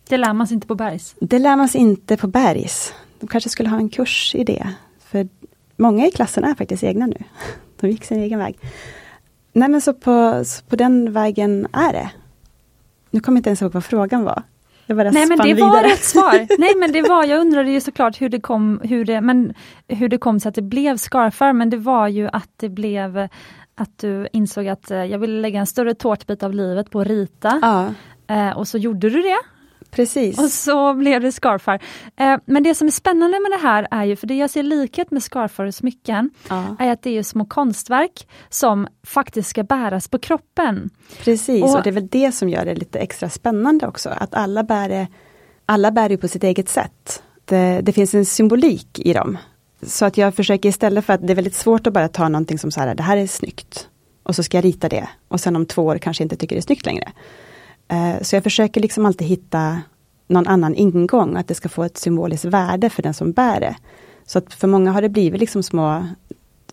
Det lär man sig inte på Bergs. Det lär man sig inte på Bergs. De kanske skulle ha en kurs i det. För många i klassen är faktiskt egna nu. *laughs* De gick sin egen väg. Nej men så på, så på den vägen är det. Nu kommer jag inte ens ihåg vad frågan var. Det var Nej men det vidare. var rätt svar. *laughs* Nej men det var, jag undrade ju såklart hur det kom, hur det, men, hur det kom sig att det blev scarfar, men det var ju att det blev att du insåg att eh, jag ville lägga en större tårtbit av livet på att rita. Ja. Eh, och så gjorde du det. Precis. Och så blev det scarfar. Eh, men det som är spännande med det här är ju, för det jag ser likhet med scarfar och smycken, ja. är att det är små konstverk som faktiskt ska bäras på kroppen. Precis, och, och det är väl det som gör det lite extra spännande också, att alla bär det, alla bär det på sitt eget sätt. Det, det finns en symbolik i dem. Så att jag försöker istället för att det är väldigt svårt att bara ta någonting som så här, det här är snyggt. Och så ska jag rita det och sen om två år kanske inte tycker det är snyggt längre. Eh, så jag försöker liksom alltid hitta någon annan ingång, att det ska få ett symboliskt värde för den som bär det. Så att för många har det blivit liksom små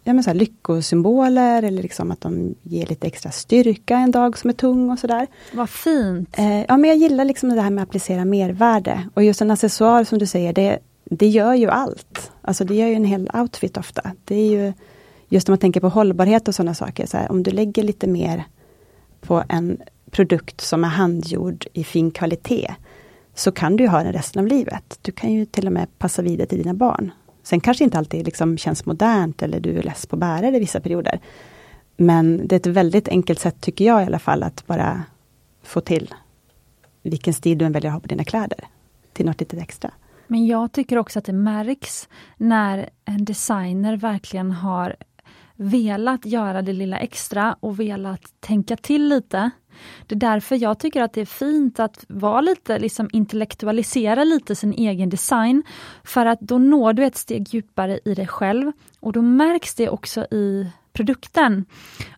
ja, men så lyckosymboler eller liksom att de ger lite extra styrka en dag som är tung och sådär. Vad fint! Eh, ja men jag gillar liksom det här med att applicera mervärde. Och just en accessoar som du säger, det, det gör ju allt. Alltså det gör ju en hel outfit ofta. Det är ju just om man tänker på hållbarhet och sådana saker, så här, om du lägger lite mer på en produkt som är handgjord i fin kvalitet, så kan du ha den resten av livet. Du kan ju till och med passa vidare till dina barn. Sen kanske inte alltid liksom känns modernt eller du är less på att bära det i vissa perioder. Men det är ett väldigt enkelt sätt tycker jag i alla fall att bara få till vilken stil du än väljer att ha på dina kläder. Till något lite extra. Men jag tycker också att det märks när en designer verkligen har velat göra det lilla extra och velat tänka till lite. Det är därför jag tycker att det är fint att vara lite, liksom intellektualisera lite sin egen design. För att då når du ett steg djupare i dig själv och då märks det också i produkten.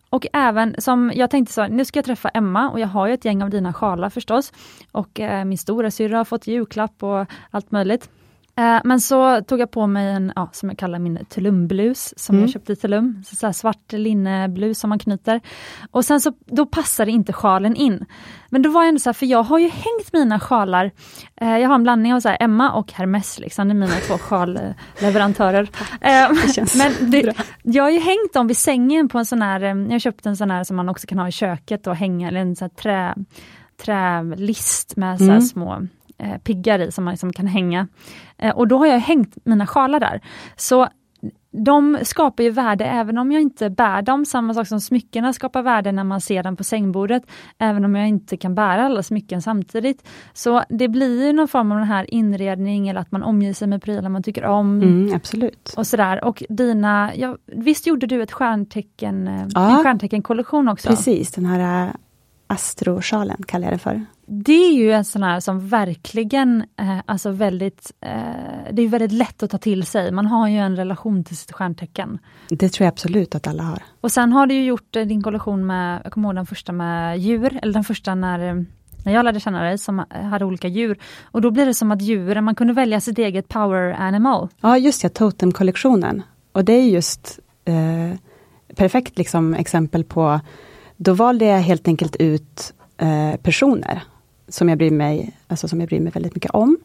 Och även som jag tänkte så, nu ska jag träffa Emma och jag har ju ett gäng av dina sjalar förstås. Och eh, min stora syster har fått julklapp och allt möjligt. Eh, men så tog jag på mig en, ja, som jag kallar min Tulumblus, som mm. jag köpte i Tulum. Så, så svart linneblus som man knyter. Och sen så, då passade inte sjalen in. Men då var jag ändå så här, för jag har ju hängt mina sjalar, eh, jag har en blandning av så här, Emma och Hermes, liksom, det är mina två sjalleverantörer. *laughs* Eh, men det, jag har ju hängt dem vid sängen på en sån här, eh, jag har köpt en sån här som man också kan ha i köket och hänga, eller en sån här trä, trälist med så mm. små eh, piggar i som man liksom kan hänga. Eh, och då har jag hängt mina sjalar där. Så de skapar ju värde även om jag inte bär dem, samma sak som smyckena skapar värde när man ser dem på sängbordet, även om jag inte kan bära alla smycken samtidigt. Så det blir ju någon form av den här inredning eller att man omger sig med prylar man tycker om. Mm, absolut. Och sådär. Och dina, ja, visst gjorde du ett stjärntecken, eh, ja, en stjärnteckenkollektion också? Precis, den här eh, astrosjalen kallar jag det för. Det är ju en sån här som verkligen, eh, alltså väldigt, eh, det är väldigt lätt att ta till sig. Man har ju en relation till sitt stjärntecken. Det tror jag absolut att alla har. Och sen har du ju gjort eh, din kollektion med, jag kommer ihåg den första med djur, eller den första när eh, när jag lärde känna dig som hade olika djur. Och då blir det som att djuren, man kunde välja sitt eget power animal. Ja just ja, totemkollektionen. Och det är just eh, perfekt liksom exempel på då valde jag helt enkelt ut eh, personer som jag, bryr mig, alltså som jag bryr mig väldigt mycket om.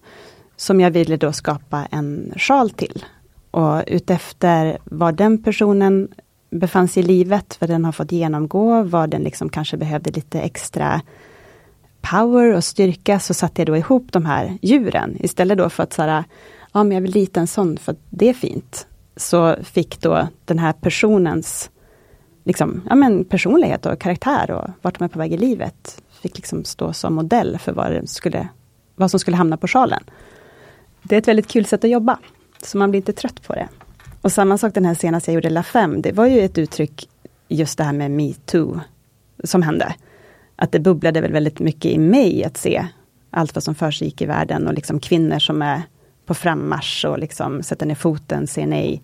Som jag ville då skapa en sjal till. Och utefter var den personen befann sig i livet, vad den har fått genomgå, vad den liksom kanske behövde lite extra power och styrka, så satte jag då ihop de här djuren. Istället då för att säga, ja men jag vill rita en sån för att det är fint. Så fick då den här personens liksom, ja, men personlighet och karaktär och vart de är på väg i livet. Fick liksom stå som modell för vad, det skulle, vad som skulle hamna på sjalen. Det är ett väldigt kul sätt att jobba, så man blir inte trött på det. Och samma sak den här senaste jag gjorde, La Femme, det var ju ett uttryck, just det här med metoo, som hände. Att det bubblade väl väldigt mycket i mig att se allt vad som försiggick i världen och liksom kvinnor som är på frammarsch och liksom sätter ner foten, säger nej.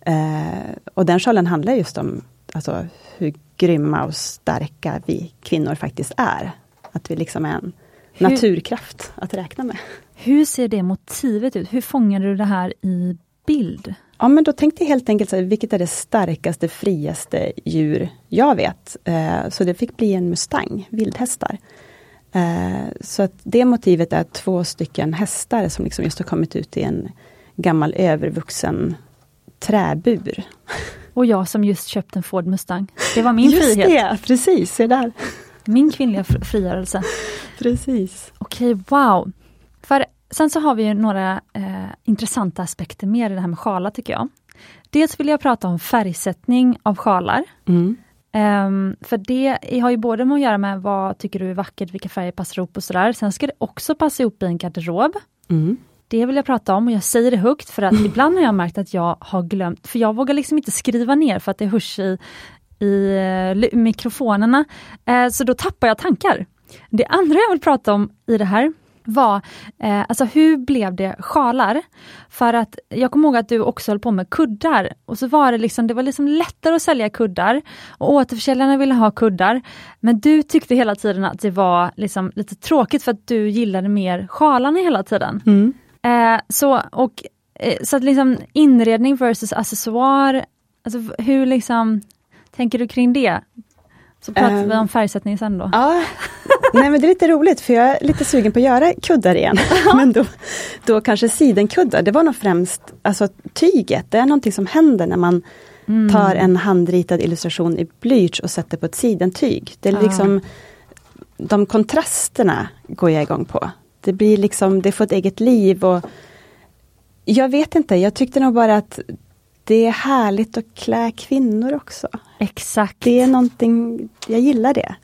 Eh, och den sjalen handlar just om alltså, hur grymma och starka vi kvinnor faktiskt är. Att vi liksom är en hur, naturkraft att räkna med. Hur ser det motivet ut? Hur fångar du det här i bild? Ja men då tänkte jag helt enkelt, så här, vilket är det starkaste, friaste djur jag vet? Eh, så det fick bli en mustang, vildhästar. Eh, så att det motivet är två stycken hästar som liksom just har kommit ut i en gammal övervuxen träbur. Och jag som just köpt en Ford Mustang. Det var min just frihet. Det, precis, se där. Min kvinnliga frigörelse. Precis. Okej, Okej, wow. För sen så har vi några eh, intressanta aspekter mer i det här med sjalar tycker jag. Dels vill jag prata om färgsättning av sjalar. Mm. Um, för det har ju både med att göra med vad tycker du är vackert, vilka färger passar ihop och sådär. Sen ska det också passa ihop i en garderob. Mm. Det vill jag prata om och jag säger det högt för att *laughs* ibland har jag märkt att jag har glömt, för jag vågar liksom inte skriva ner för att det hörs i, i uh, mikrofonerna. Uh, så då tappar jag tankar. Det andra jag vill prata om i det här var, eh, alltså hur blev det sjalar? För att jag kommer ihåg att du också höll på med kuddar och så var det liksom, det var liksom lättare att sälja kuddar och återförsäljarna ville ha kuddar. Men du tyckte hela tiden att det var liksom lite tråkigt för att du gillade mer sjalarna hela tiden. Mm. Eh, så, och, eh, så att liksom inredning versus accessoar, alltså hur liksom tänker du kring det? Så pratar um, vi om färgsättning sen då. Ja, nej men det är lite roligt för jag är lite sugen på att göra kuddar igen. *laughs* men då, då kanske sidenkuddar, det var nog främst alltså tyget, det är någonting som händer när man mm. tar en handritad illustration i blyerts och sätter på ett sidentyg. Det är liksom De kontrasterna går jag igång på. Det blir liksom, det får ett eget liv och jag vet inte, jag tyckte nog bara att det är härligt att klä kvinnor också. Exakt. Det är någonting, jag gillar det.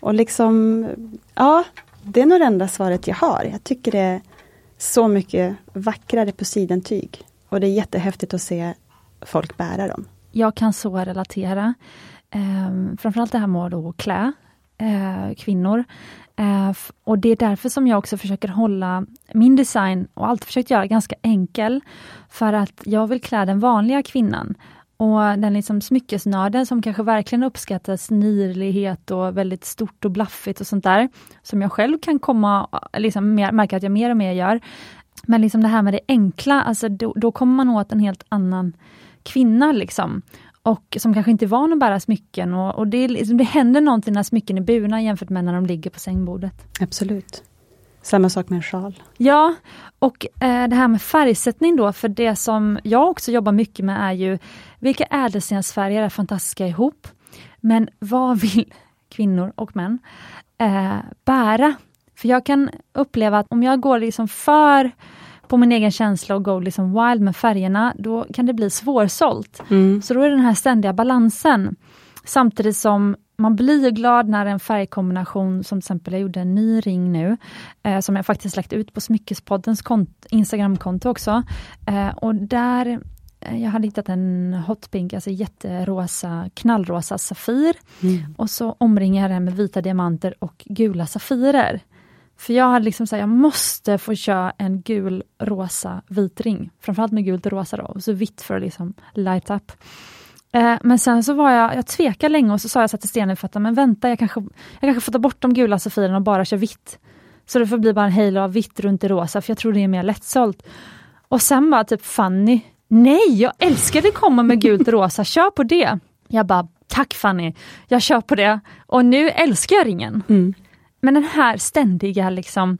Och liksom, ja, det är nog det enda svaret jag har. Jag tycker det är så mycket vackrare på sidentyg. Och det är jättehäftigt att se folk bära dem. Jag kan så relatera. Eh, framförallt det här med att klä eh, kvinnor. Eh, och det är därför som jag också försöker hålla min design, och alltid försökt göra ganska enkel. För att jag vill klä den vanliga kvinnan. Och den liksom smyckesnörden som kanske verkligen uppskattar snirlighet och väldigt stort och blaffigt och sånt där. Som jag själv kan komma, liksom märka att jag mer och mer gör. Men liksom det här med det enkla, alltså då, då kommer man åt en helt annan kvinna. liksom och som kanske inte är van att bära smycken. Och, och det, liksom, det händer någonting när smycken är burna jämfört med när de ligger på sängbordet. Absolut. Samma sak med en sjal. Ja, och eh, det här med färgsättning då, för det som jag också jobbar mycket med är ju vilka ädelstensfärger är fantastiska ihop. Men vad vill kvinnor och män eh, bära? För jag kan uppleva att om jag går liksom för på min egen känsla och go liksom wild med färgerna, då kan det bli svårsålt. Mm. Så då är det den här ständiga balansen. Samtidigt som man blir glad när en färgkombination, som till exempel jag gjorde en ny ring nu, eh, som jag faktiskt lagt ut på Smyckespoddens Instagramkonto också. Eh, och där eh, jag hade hittat en hot pink, alltså jätterosa, knallrosa Safir. Mm. Och så omringade jag den med vita diamanter och gula Safirer. För jag hade liksom sagt, jag måste få köra en gul, rosa, vit ring. Framförallt med gult och rosa då, och så vitt för att liksom light up. Eh, men sen så var jag, jag tvekade länge och så sa jag så till Sten för att men vänta, jag kanske, jag kanske får ta bort de gula safirerna och bara köra vitt. Så det får bli bara en halo av vitt runt det rosa, för jag tror det är mer lättsålt. Och sen bara typ Fanny, nej, jag älskar det komma med gult och *laughs* rosa, kör på det. Jag bara, tack Fanny, jag kör på det. Och nu älskar jag ringen. Mm. Men den här ständiga liksom,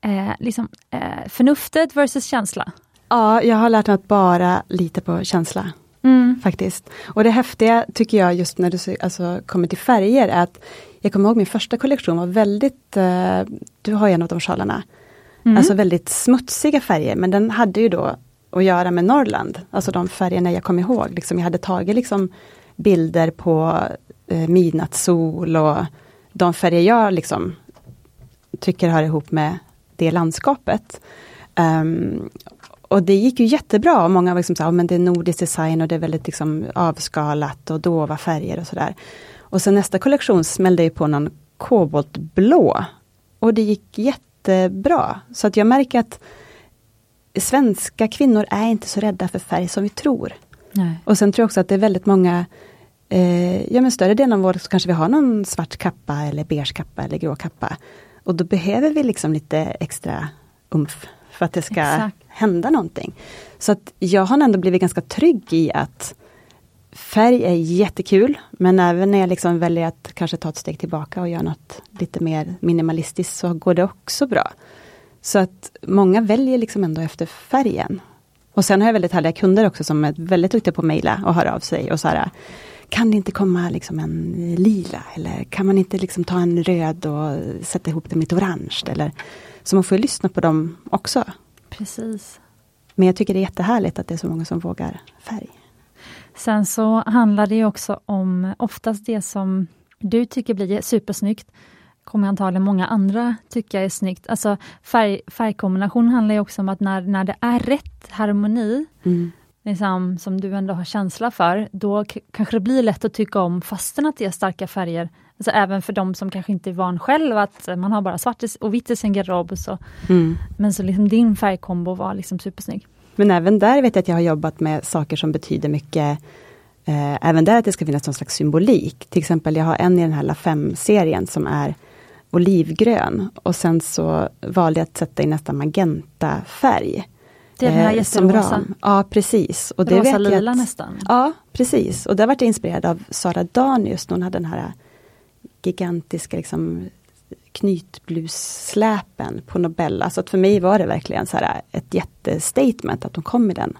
eh, liksom eh, förnuftet versus känsla. Ja, jag har lärt mig att bara lita på känsla. Mm. Faktiskt. Och det häftiga tycker jag just när du alltså, kommer till färger är att jag kommer ihåg min första kollektion var väldigt, eh, du har ju en av de sjalarna, mm. alltså väldigt smutsiga färger men den hade ju då att göra med Norrland, alltså de färgerna jag kom ihåg. Liksom, jag hade tagit liksom bilder på eh, midnattssol och de färger jag liksom tycker hör ihop med det landskapet. Um, och det gick ju jättebra. Många var liksom så här, men det är nordisk design och det är väldigt liksom avskalat och dova färger och sådär. Och sen nästa kollektion smällde jag på någon koboltblå. Och det gick jättebra. Så att jag märker att svenska kvinnor är inte så rädda för färg som vi tror. Nej. Och sen tror jag också att det är väldigt många eh, ja men större delen av året så kanske vi har någon svart kappa eller beige kappa eller grå kappa. Och då behöver vi liksom lite extra umf för att det ska Exakt. hända någonting. Så att jag har ändå blivit ganska trygg i att färg är jättekul, men även när jag liksom väljer att kanske ta ett steg tillbaka och göra något lite mer minimalistiskt så går det också bra. Så att många väljer liksom ändå efter färgen. Och sen har jag väldigt härliga kunder också som är väldigt duktiga på att mejla och höra av sig och så här, kan det inte komma liksom en lila eller kan man inte liksom ta en röd och sätta ihop den med ett orange? Eller, så man får lyssna på dem också. Precis. Men jag tycker det är jättehärligt att det är så många som vågar färg. Sen så handlar det också om oftast det som du tycker blir supersnyggt kommer antagligen många andra tycka är snyggt. Alltså färg, färgkombination handlar ju också om att när, när det är rätt harmoni, mm. Liksom, som du ändå har känsla för, då kanske det blir lätt att tycka om fastän att det är starka färger. Alltså även för de som kanske inte är van själv att man har bara svart och vitt i sin garderob. Så. Mm. Men så liksom din färgkombo var liksom supersnygg. Men även där vet jag att jag har jobbat med saker som betyder mycket eh, Även där att det ska finnas någon slags symbolik. Till exempel jag har en i den här La Femme-serien som är olivgrön och sen så valde jag att sätta i nästan magenta färg. Det är den här eh, jätterosa? Ja precis. Och det Rosa lila att, nästan? Ja precis. Och där var jag inspirerad av Sara Danius, hon hade den här gigantiska liksom, knytblussläpen på Nobella. Så att för mig var det verkligen så här ett jättestatement att hon kom i den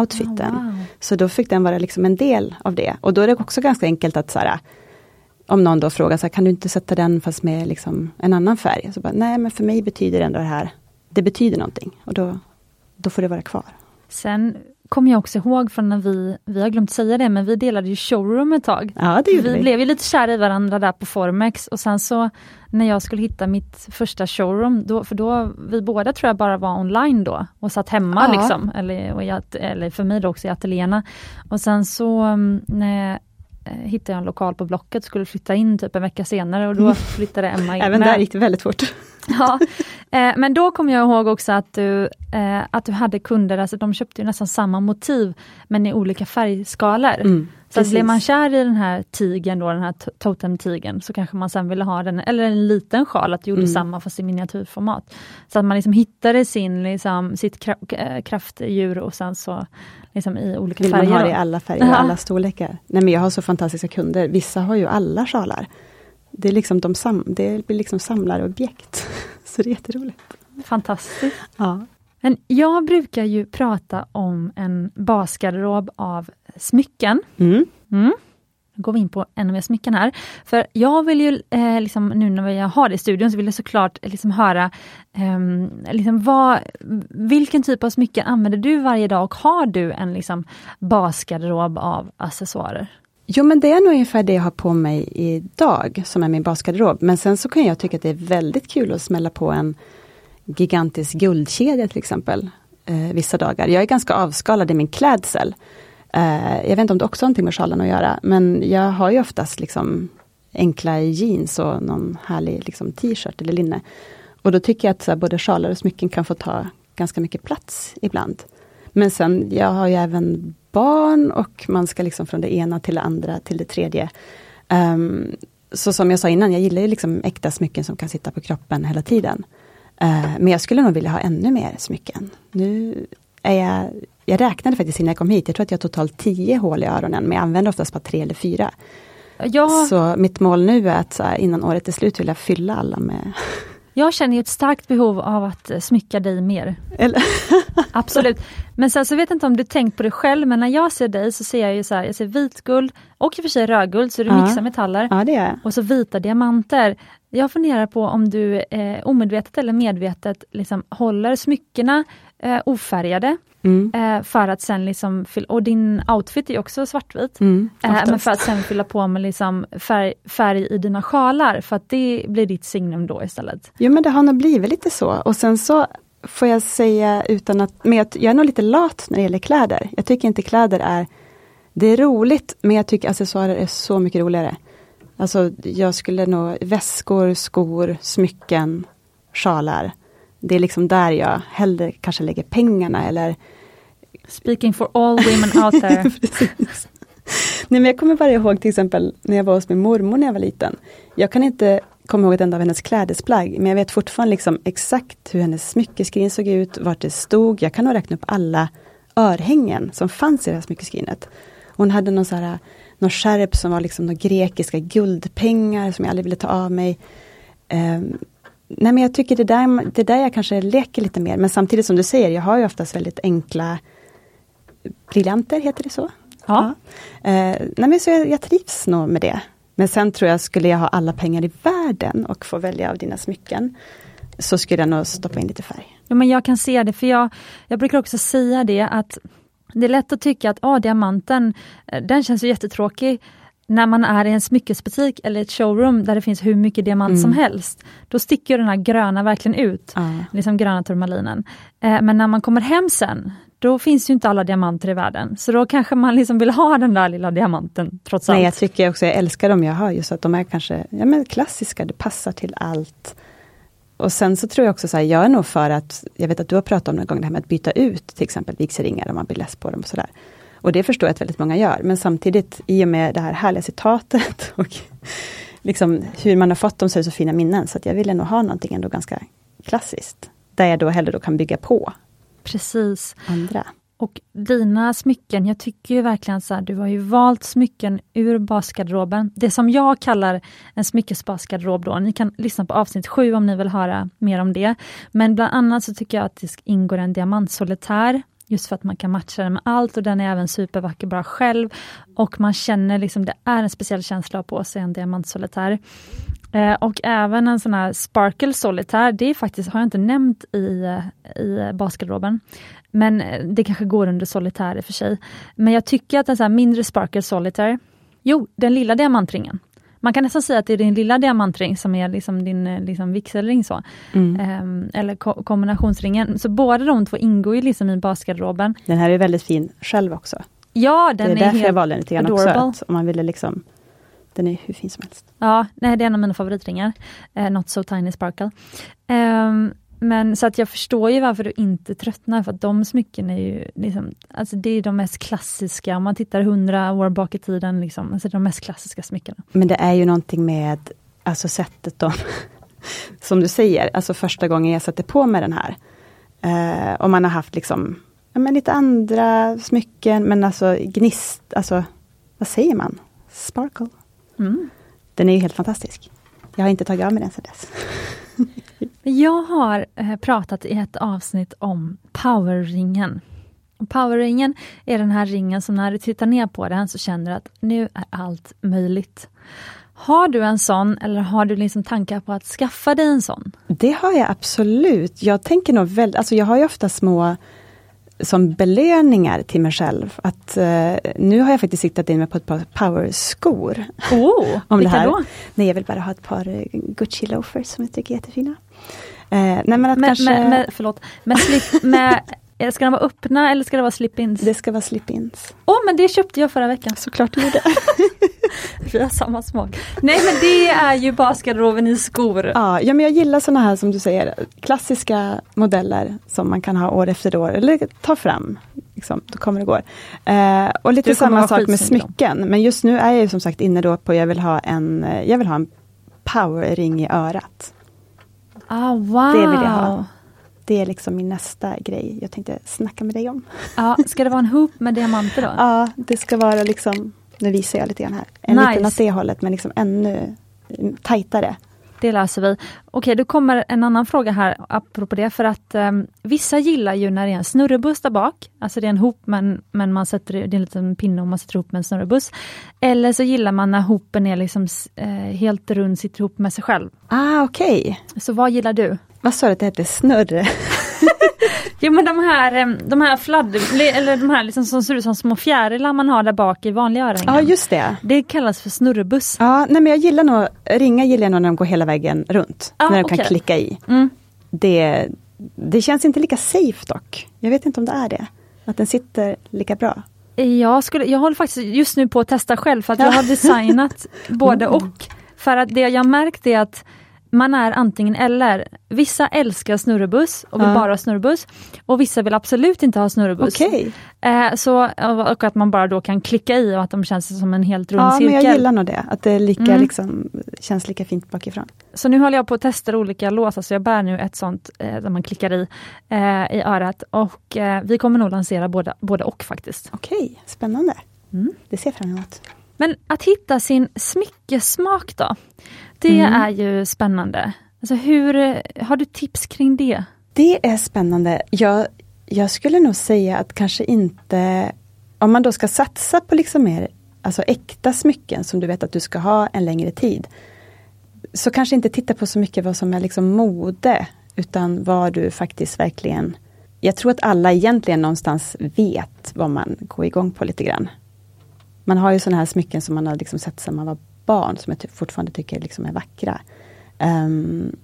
outfiten. Oh, wow. Så då fick den vara liksom en del av det. Och då är det också ganska enkelt att så här, om någon då frågar, så här, kan du inte sätta den fast med liksom en annan färg? Så bara, Nej men för mig betyder det ändå det här, det betyder någonting och då, då får det vara kvar. Sen kommer jag också ihåg från när vi, vi har glömt säga det, men vi delade ju showroom ett tag. Ja, det gjorde vi. Vi blev ju lite kära i varandra där på Formex och sen så när jag skulle hitta mitt första showroom, då, för då, vi båda tror jag bara var online då och satt hemma ja. liksom, eller, jag, eller för mig då också i ateljéerna. Och sen så mm, när Eh, hittade jag en lokal på Blocket och skulle flytta in typ en vecka senare och då *laughs* flyttade Emma in. Även där gick det väldigt fort. *laughs* ja, eh, men då kommer jag ihåg också att du, eh, att du hade kunder, alltså de köpte nästan samma motiv men i olika färgskalor. Mm, så att blir man kär i den här tigen då, den här totemtigen, så kanske man sen ville ha den, eller en liten sjal, att du gjorde mm. samma fast i miniatyrformat. Så att man liksom hittade sin, liksom, sitt eh, kraftdjur och sen så liksom i olika Vill färger. man ha det i alla färger och alla storlekar? Nej men jag har så fantastiska kunder, vissa har ju alla sjalar. Det, är liksom de sam det blir liksom samlarobjekt. *laughs* så det är jätteroligt. Fantastiskt. Ja. Men jag brukar ju prata om en basgarderob av smycken. Mm. Mm. Nu går vi in på ännu mer smycken här. För jag vill ju, eh, liksom, nu när jag har det i studion, så vill jag såklart liksom höra eh, liksom vad, vilken typ av smycken använder du varje dag och har du en liksom, basgarderob av accessoarer? Jo men det är nog ungefär det jag har på mig idag, som är min basgarderob. Men sen så kan jag tycka att det är väldigt kul att smälla på en gigantisk guldkedja till exempel. Eh, vissa dagar. Jag är ganska avskalad i min klädsel. Eh, jag vet inte om det också har någonting med sjalen att göra, men jag har ju oftast liksom enkla jeans och någon härlig liksom, t-shirt eller linne. Och då tycker jag att så här, både sjalar och smycken kan få ta ganska mycket plats ibland. Men sen, jag har ju även barn och man ska liksom från det ena till det andra till det tredje. Um, så som jag sa innan, jag gillar ju liksom äkta smycken som kan sitta på kroppen hela tiden. Uh, men jag skulle nog vilja ha ännu mer smycken. Nu är jag, jag räknade faktiskt innan jag kom hit, jag tror att jag har totalt tio hål i öronen, men jag använder oftast bara tre eller fyra. Ja. Så mitt mål nu är att här, innan året är slut vill jag fylla alla med jag känner ett starkt behov av att eh, smycka dig mer. Eller? *laughs* Absolut. Men sen så vet jag inte om du tänkt på det själv, men när jag ser dig så ser jag ju så här, jag ser vitguld och i och för sig rödguld, så du ja. mixar metaller. Ja, det är. Och så vita diamanter. Jag funderar på om du eh, omedvetet eller medvetet liksom håller smyckena eh, ofärgade. Mm. Eh, för att sen liksom, och din outfit är också svartvit. Mm, eh, men för att sen fylla på med liksom färg, färg i dina sjalar, för att det blir ditt signum då istället. Jo men det har nog blivit lite så. Och sen så får jag säga utan att, men jag är nog lite lat när det gäller kläder. Jag tycker inte kläder är, det är roligt, men jag tycker accessoarer är så mycket roligare. Alltså jag skulle nog, väskor, skor, smycken, sjalar. Det är liksom där jag hellre kanske lägger pengarna eller Speaking for all women out *laughs* there. Nej men jag kommer bara ihåg till exempel när jag var hos min mormor när jag var liten. Jag kan inte komma ihåg ett enda av hennes klädesplagg, men jag vet fortfarande liksom exakt hur hennes smyckeskrin såg ut, vart det stod. Jag kan nog räkna upp alla örhängen som fanns i det här smyckeskrinet. Hon hade någon så här, någon skärp som var liksom några grekiska guldpengar som jag aldrig ville ta av mig. Um, nej men jag tycker det där, det där jag kanske leker lite mer, men samtidigt som du säger, jag har ju oftast väldigt enkla briljanter, heter det så? Ja. ja. Eh, nej men så jag, jag trivs nog med det. Men sen tror jag, skulle jag ha alla pengar i världen och få välja av dina smycken, så skulle jag nog stoppa in lite färg. Ja, men jag kan se det, för jag, jag brukar också säga det att det är lätt att tycka att ah, diamanten, eh, den känns ju jättetråkig när man är i en smyckesbutik eller ett showroom där det finns hur mycket diamant mm. som helst. Då sticker den här gröna verkligen ut, mm. liksom gröna turmalinen. Eh, men när man kommer hem sen, då finns ju inte alla diamanter i världen. Så då kanske man liksom vill ha den där lilla diamanten trots allt. Nej, jag tycker också, jag älskar dem jag har, just att de är kanske ja, men klassiska, det passar till allt. Och sen så tror jag också så här, jag är nog för att, jag vet att du har pratat om någon gång det här med att byta ut till exempel vigselringar om man blir less på dem och sådär. Och det förstår jag att väldigt många gör, men samtidigt i och med det här härliga citatet *laughs* och liksom hur man har fått dem så är det så fina minnen, så att jag ville nog ha någonting ändå ganska klassiskt. Där jag då hellre då kan bygga på Precis. andra. Och dina smycken, jag tycker ju verkligen så här, du har ju valt smycken ur basgarderoben. Det som jag kallar en smyckesbasgarderob då. Ni kan lyssna på avsnitt sju om ni vill höra mer om det. Men bland annat så tycker jag att det ingår en diamantsolitär Just för att man kan matcha den med allt och den är även supervacker bara själv. Och man känner liksom, det är en speciell känsla på sig en diamantsolitär. Eh, och även en sån här Sparkle Solitaire, det är faktiskt, har jag inte nämnt i, i basgarderoben. Men eh, det kanske går under solitär i och för sig. Men jag tycker att en sån mindre Sparkle Solitaire, jo, den lilla diamantringen, man kan nästan säga att det är din lilla diamantring som är liksom din eh, liksom vigselring. Så. Mm. Um, eller ko kombinationsringen. Så båda de två ingår ju liksom i basgarderoben. Den här är väldigt fin själv också. Ja, den det är, är därför helt jag valde den lite grann adorable. också. Att om man ville liksom, den är hur fin som helst. Ja, nej, det är en av mina favoritringar. Uh, Not so tiny sparkle. Um, men så att jag förstår ju varför du inte tröttnar, för att de smycken är ju liksom, alltså det är de mest klassiska, om man tittar hundra år bak i tiden, liksom, alltså de mest klassiska smyckena. Men det är ju någonting med alltså sättet de, *laughs* som du säger, alltså första gången jag satte på mig den här. Eh, och man har haft liksom, ja, men lite andra smycken, men alltså gnist, alltså vad säger man? Sparkle. Mm. Den är ju helt fantastisk. Jag har inte tagit av mig den sedan dess. *laughs* Jag har eh, pratat i ett avsnitt om powerringen. Powerringen är den här ringen som när du tittar ner på den så känner du att nu är allt möjligt. Har du en sån eller har du liksom tankar på att skaffa dig en sån? Det har jag absolut. Jag tänker nog väldigt, alltså jag har ju ofta små som belöningar till mig själv. Att uh, Nu har jag faktiskt siktat in mig på ett par powerskor. Oh, *laughs* om vilka det här. då? Nej, jag vill bara ha ett par eh, Gucci loafers som jag tycker är jättefina. Uh, nej, men att *laughs* med, kanske... med, med, förlåt, med, med eh, Ska de vara öppna eller ska det vara slip-ins? Det ska vara slip-ins. Åh, oh, men det köpte jag förra veckan. Såklart du gjorde. *laughs* Vi har samma smak. Nej men det är ju basgarderoben i skor. Ja, ja, men jag gillar såna här som du säger, klassiska modeller som man kan ha år efter år, eller ta fram. Liksom, då kommer det gå. Eh, och lite samma sak med smycken, men just nu är jag som sagt inne då på, jag vill ha en, jag vill ha en powerring i örat. Ah, wow! Det vill jag ha. Det är liksom min nästa grej jag tänkte snacka med dig om. Ja, ska det vara en hoop med diamanter då? Ja, det ska vara liksom, nu visar jag lite grann här, en Nice. liten åt det hållet men liksom ännu tajtare. Det löser vi. Okej, då kommer en annan fråga här apropå det, för att um, vissa gillar ju när det är en snurrebuss där bak, alltså det är en hop men, men man sätter, det är en liten pinne och man sätter ihop med en snurrebuss. Eller så gillar man när hopen är liksom eh, helt rund, sitter ihop med sig själv. Ah, okej. Så vad gillar du? Vad sa du att det hette? Snurre? *laughs* Jo men de här, de här fladder, eller de här liksom som ser ut som små fjärilar man har där bak i vanliga örhängen. Ja, just det. Det kallas för snurrebuss. Ja, nej men jag gillar nog, ringar gillar jag nog när de går hela vägen runt. Ja, när de okej. kan klicka i. Mm. Det, det känns inte lika safe dock. Jag vet inte om det är det. Att den sitter lika bra. Jag, skulle, jag håller faktiskt just nu på att testa själv för att jag Ja. har designat *laughs* både och. För att det jag märkt är att man är antingen eller. Vissa älskar snurrebuss och vill Ja. bara ha snurrebuss. Och vissa vill absolut inte ha snurrebuss. Okej. Eh, så, och att man bara då kan klicka i och att de känns som en helt rund Ja, men cirkel. jag gillar nog det. Att det lika, Mm. liksom, känns lika fint bakifrån. Så nu håller jag på att testa olika låsar, så jag bär nu ett sånt eh, där man klickar i, eh, i örat. Och eh, vi kommer nog lansera både, både och faktiskt. Okej, spännande. Mm. Det ser jag fram emot. Men att hitta sin smyckesmak då? Det Mm. är ju spännande. Alltså hur, har du tips kring det? Det är spännande. Jag, jag skulle nog säga att kanske inte om man då ska satsa på liksom mer alltså äkta smycken som du vet att du ska ha en längre tid. Så kanske inte titta på så mycket vad som är liksom mode, utan vad du faktiskt verkligen jag tror att alla egentligen någonstans vet vad man går igång på lite grann. Man har ju sådana här smycken som man har liksom sett sedan man var barn, som jag fortfarande tycker liksom är vackra. Um,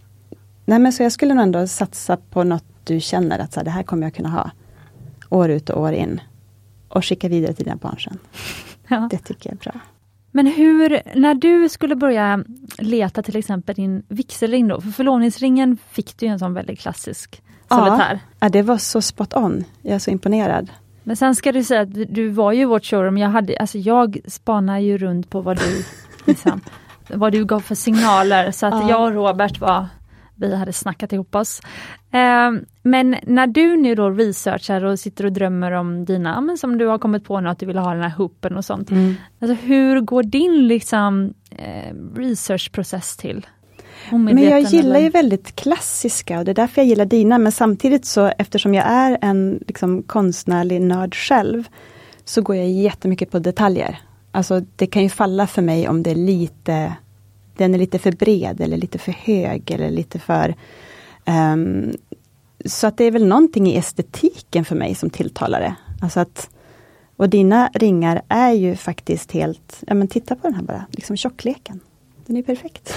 nej men så jag skulle nog ändå satsa på något du känner att så här, det här kommer jag kunna ha. År ut och år in. Och skicka vidare till dina barn sen. Ja. Det tycker jag är bra. Men hur, när du skulle börja leta till exempel din vigselring då, för förlovningsringen fick du en sån väldigt klassisk solitär. Ja, det var så spot on. Jag är så imponerad. Men sen ska du säga att du var ju i vårt showroom, jag, hade, alltså jag spanar ju runt på vad du, *laughs* liksom, vad du gav för signaler, så att ja. jag och Robert var vi hade snackat ihop oss. Eh, men när du nu då researchar och sitter och drömmer om dina, men som du har kommit på nu att du vill ha den här hoopen och sånt. Mm. Alltså hur går din liksom eh, researchprocess till? Men jag gillar eller? ju väldigt klassiska och det är därför jag gillar dina, men samtidigt så eftersom jag är en liksom, konstnärlig nörd själv, så går jag jättemycket på detaljer. Alltså det kan ju falla för mig om det är lite den är lite för bred eller lite för hög eller lite för... Um, så att det är väl någonting i estetiken för mig som tilltalar det. Alltså att, och dina ringar är ju faktiskt helt, ja men titta på den här bara, liksom tjockleken. Den är perfekt.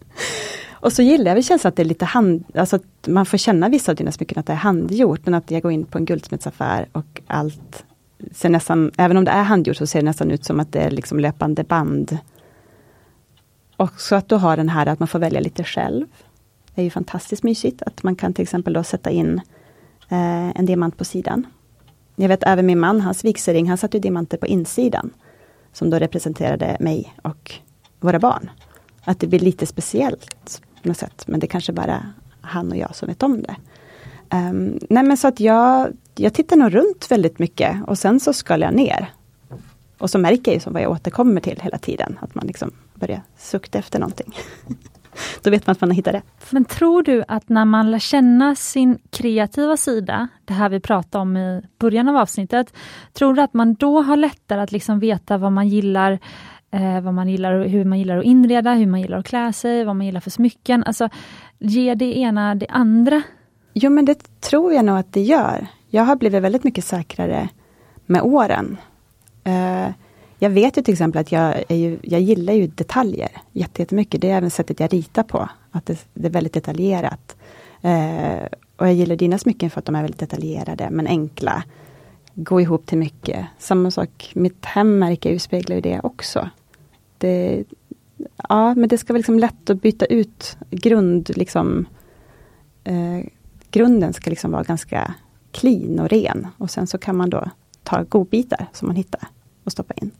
*laughs* och så gillar jag väl känslan att det är lite hand, alltså att man får känna vissa av dina smycken att det är handgjort, men att jag går in på en guldsmedsaffär och allt ser nästan, även om det är handgjort, så ser det nästan ut som att det är liksom löpande band Också att du har den här att man får välja lite själv. Det är ju fantastiskt mysigt att man kan till exempel då sätta in eh, en diamant på sidan. Jag vet även min man, hans vigselring, han satte diamanter på insidan. Som då representerade mig och våra barn. Att det blir lite speciellt på något sätt, men det kanske bara han och jag som vet om det. Um, nej men så att jag, jag tittar nog runt väldigt mycket och sen så skalar jag ner. Och så märker jag ju som vad jag återkommer till hela tiden, att man liksom börjar sukta efter någonting. *laughs* Då vet man att man har hittat rätt. Men tror du att när man lär känna sin kreativa sida, det här vi pratade om i början av avsnittet, tror du att man då har lättare att liksom veta vad man gillar, eh, vad man gillar, hur man gillar att inreda, hur man gillar att klä sig, vad man gillar för smycken. Alltså, ger det ena det andra? Jo men det tror jag nog att det gör. Jag har blivit väldigt mycket säkrare med åren. Eh, jag vet ju till exempel att jag, ju, jag gillar ju detaljer jättemycket. Det är även sättet jag ritar på. Att det, det är väldigt detaljerat. Eh, och jag gillar dina smycken för att de är väldigt detaljerade men enkla. Gå ihop till mycket. Samma sak, mitt hemmärke speglar ju det också. Det, ja, men det ska vara liksom lätt att byta ut grund, liksom. Eh, grunden ska liksom vara ganska clean och ren. Och sen så kan man då ta godbitar som man hittar och stoppa in.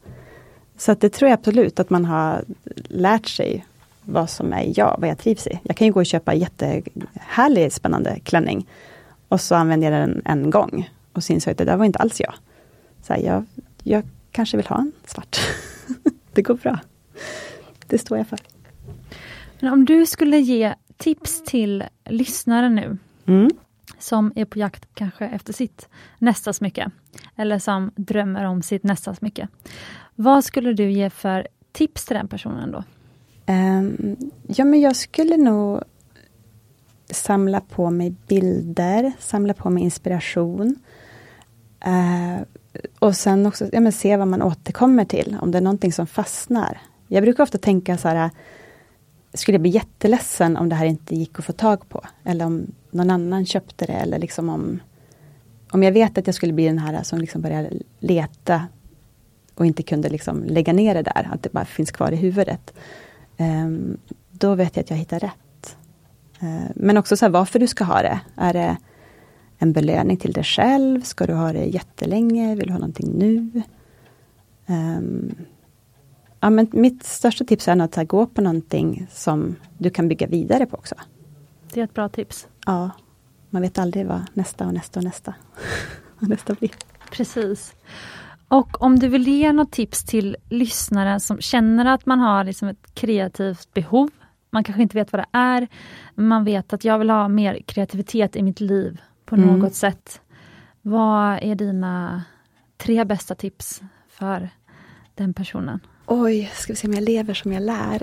Så det tror jag absolut att man har lärt sig vad som är jag, vad jag trivs i. Jag kan ju gå och köpa jättehärlig spännande klänning och så använder jag den en gång och så inser jag att det där var inte alls jag. Så här, jag, jag kanske vill ha en svart. *laughs* det går bra. Det står jag för. Men om du skulle ge tips till lyssnare nu mm som är på jakt kanske efter sitt nästa smycke eller som drömmer om sitt nästa smycke. Vad skulle du ge för tips till den personen då? Um, ja, men jag skulle nog samla på mig bilder, samla på mig inspiration. Uh, och sen också ja, men se vad man återkommer till, om det är någonting som fastnar. Jag brukar ofta tänka så här, skulle jag bli jätteledsen om det här inte gick att få tag på? Eller om någon annan köpte det, eller liksom om om jag vet att jag skulle bli den här som liksom börjar leta och inte kunde liksom lägga ner det där, att det bara finns kvar i huvudet. Um, då vet jag att jag hittar rätt. Uh, men också så här, varför du ska ha det. Är det en belöning till dig själv? Ska du ha det jättelänge? Vill du ha någonting nu? Um, ja, men mitt största tips är att gå på någonting som du kan bygga vidare på också. Det är ett bra tips. Ja. Man vet aldrig vad nästa och nästa och nästa, *laughs* vad nästa blir. Precis. Och om du vill ge något tips till lyssnare som känner att man har liksom ett kreativt behov. Man kanske inte vet vad det är, men man vet att jag vill ha mer kreativitet i mitt liv på mm. något sätt. Vad är dina tre bästa tips för den personen? Oj, ska vi se om jag lever som jag lär.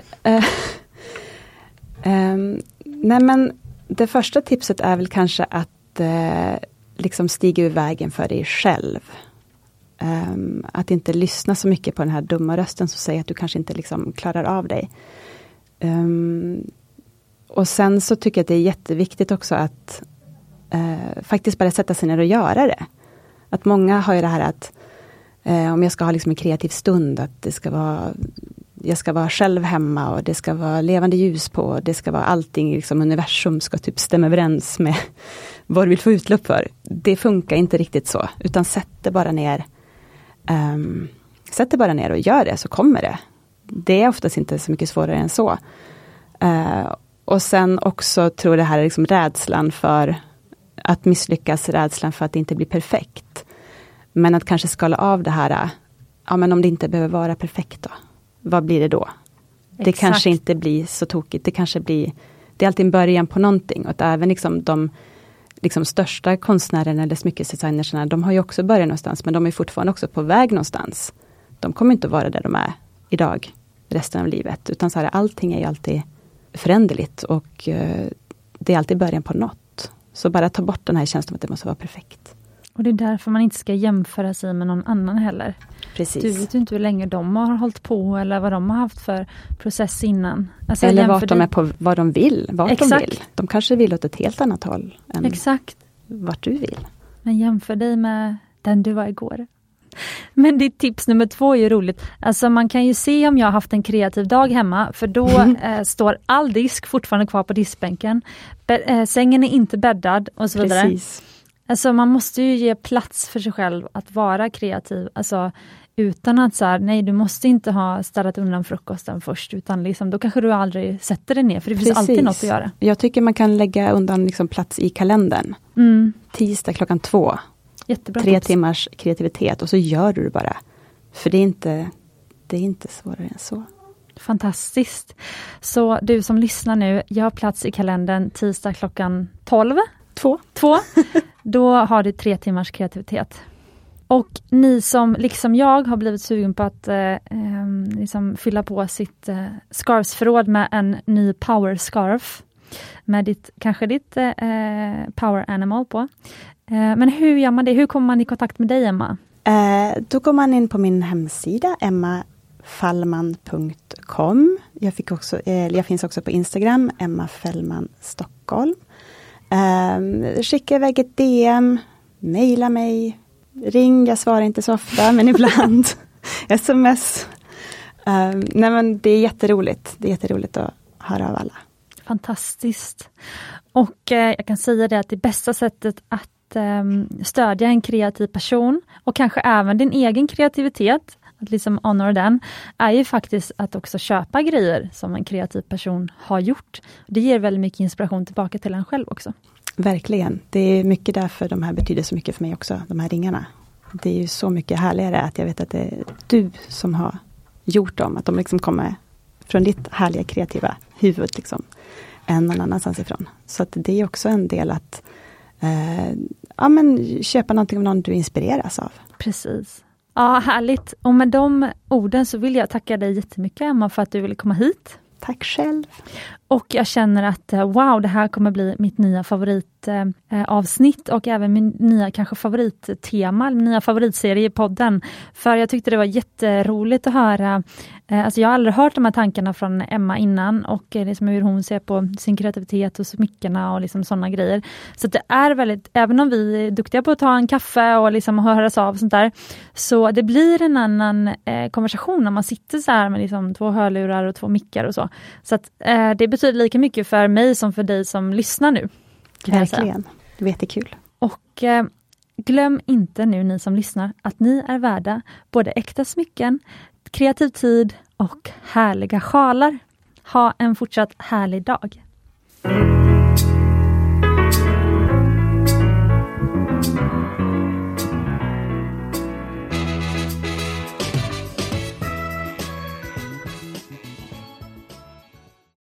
Um, *laughs* nej men det första tipset är väl kanske att eh, liksom stiga ur vägen för dig själv. Um, att inte lyssna så mycket på den här dumma rösten som säger att du kanske inte liksom klarar av dig. Um, och sen så tycker jag att det är jätteviktigt också att uh, faktiskt bara sätta sig ner och göra det. Att många har ju det här att uh, om jag ska ha liksom en kreativ stund, att det ska vara jag ska vara själv hemma och det ska vara levande ljus på. Det ska vara allting, liksom universum ska typ stämma överens med *laughs* vad du vill få utlopp för. Det funkar inte riktigt så, utan sätt det bara ner Um, sätt det bara ner och gör det så kommer det. Det är oftast inte så mycket svårare än så. Uh, och sen också tror jag det här är liksom rädslan för att misslyckas, rädslan för att det inte blir perfekt. Men att kanske skala av det här, eh, ja men om det inte behöver vara perfekt då, vad blir det då? Exakt. Det kanske inte blir så tokigt, det kanske blir, det är alltid en början på någonting och att även liksom de liksom största konstnärerna eller smyckesdesignerserna, de har ju också börjat någonstans, men de är fortfarande också på väg någonstans. De kommer inte vara där de är idag, resten av livet, utan så här, allting är ju alltid föränderligt och uh, det är alltid början på något. Så bara ta bort den här känslan att det måste vara perfekt. Och det är därför man inte ska jämföra sig med någon annan heller. Precis. Du vet ju inte hur länge de har hållit på eller vad de har haft för process innan. Alltså eller vart de är på, vad de vill, vart Exakt. de vill. De kanske vill åt ett helt annat håll än Exakt. vart du vill. Men jämför dig med den du var igår. Men ditt tips nummer två är ju roligt. Alltså man kan ju se om jag har haft en kreativ dag hemma, för då *laughs* eh, står all disk fortfarande kvar på diskbänken. Be eh, sängen är inte bäddad och så vidare. Precis. Alltså man måste ju ge plats för sig själv att vara kreativ. Alltså utan att så här, nej du måste inte ha städat undan frukosten först, utan liksom, då kanske du aldrig sätter dig ner, för det finns Precis. alltid något att göra. Jag tycker man kan lägga undan liksom plats i kalendern. Mm. Tisdag klockan två. Jättebra Tre tips. timmars kreativitet och så gör du det bara. För det är inte, det är inte svårare än så. Fantastiskt! Så du som lyssnar nu, jag har plats i kalendern tisdag klockan 12. Två. Två. Då har du tre timmars kreativitet. Och ni som liksom jag har blivit sugen på att eh, ehm, liksom fylla på sitt eh, scarfsförråd med en ny power scarf. Med ditt, kanske ditt eh, eh, power animal på. Eh, men hur gör man det? Hur kommer man i kontakt med dig Emma? Eh, då går man in på min hemsida emmafallman.com. Jag, fick också, eh, jag finns också på Instagram, Emma Fällman Stockholm. Eh, skicka iväg ett DM, mejla mig, ring, jag svarar inte så ofta, men ibland. *laughs* Sms. Eh, nej men det är jätteroligt. Det är jätteroligt att höra av alla. Fantastiskt. Och eh, jag kan säga det att det bästa sättet att eh, stödja en kreativ person och kanske även din egen kreativitet, att liksom honor den, är ju faktiskt att också köpa grejer som en kreativ person har gjort. Det ger väldigt mycket inspiration tillbaka till en själv också. Verkligen. Det är mycket därför de här betyder så mycket för mig också, de här ringarna. Det är ju så mycket härligare att jag vet att det är du som har gjort dem, att de liksom kommer från ditt härliga kreativa huvud, liksom, än någon annanstans ifrån. Så att det är också en del att eh, ja, men köpa någonting av någon du inspireras av. Precis. Ja, härligt. Och med de orden så vill jag tacka dig jättemycket Emma för att du ville komma hit. Tack själv. Och jag känner att eh, wow, det här kommer bli mitt nya favoritavsnitt och även min nya kanske favorittema, min nya favoritserie i podden. För jag tyckte det var jätteroligt att höra Eh, alltså jag har aldrig hört de här tankarna från Emma innan och liksom hur hon ser på sin kreativitet och smyckena och liksom sådana grejer. Så det är väldigt, även om vi är duktiga på att ta en kaffe och liksom höras av och sånt där, så det blir en annan eh, konversation när man sitter så här med liksom två hörlurar och två mickar och så. Så att, eh, det betyder lika mycket för mig som för dig som lyssnar nu. Verkligen, det var jättekul. Och eh, glöm inte nu ni som lyssnar att ni är värda både äkta smycken, kreativ tid och härliga sjalar. Ha en fortsatt härlig dag.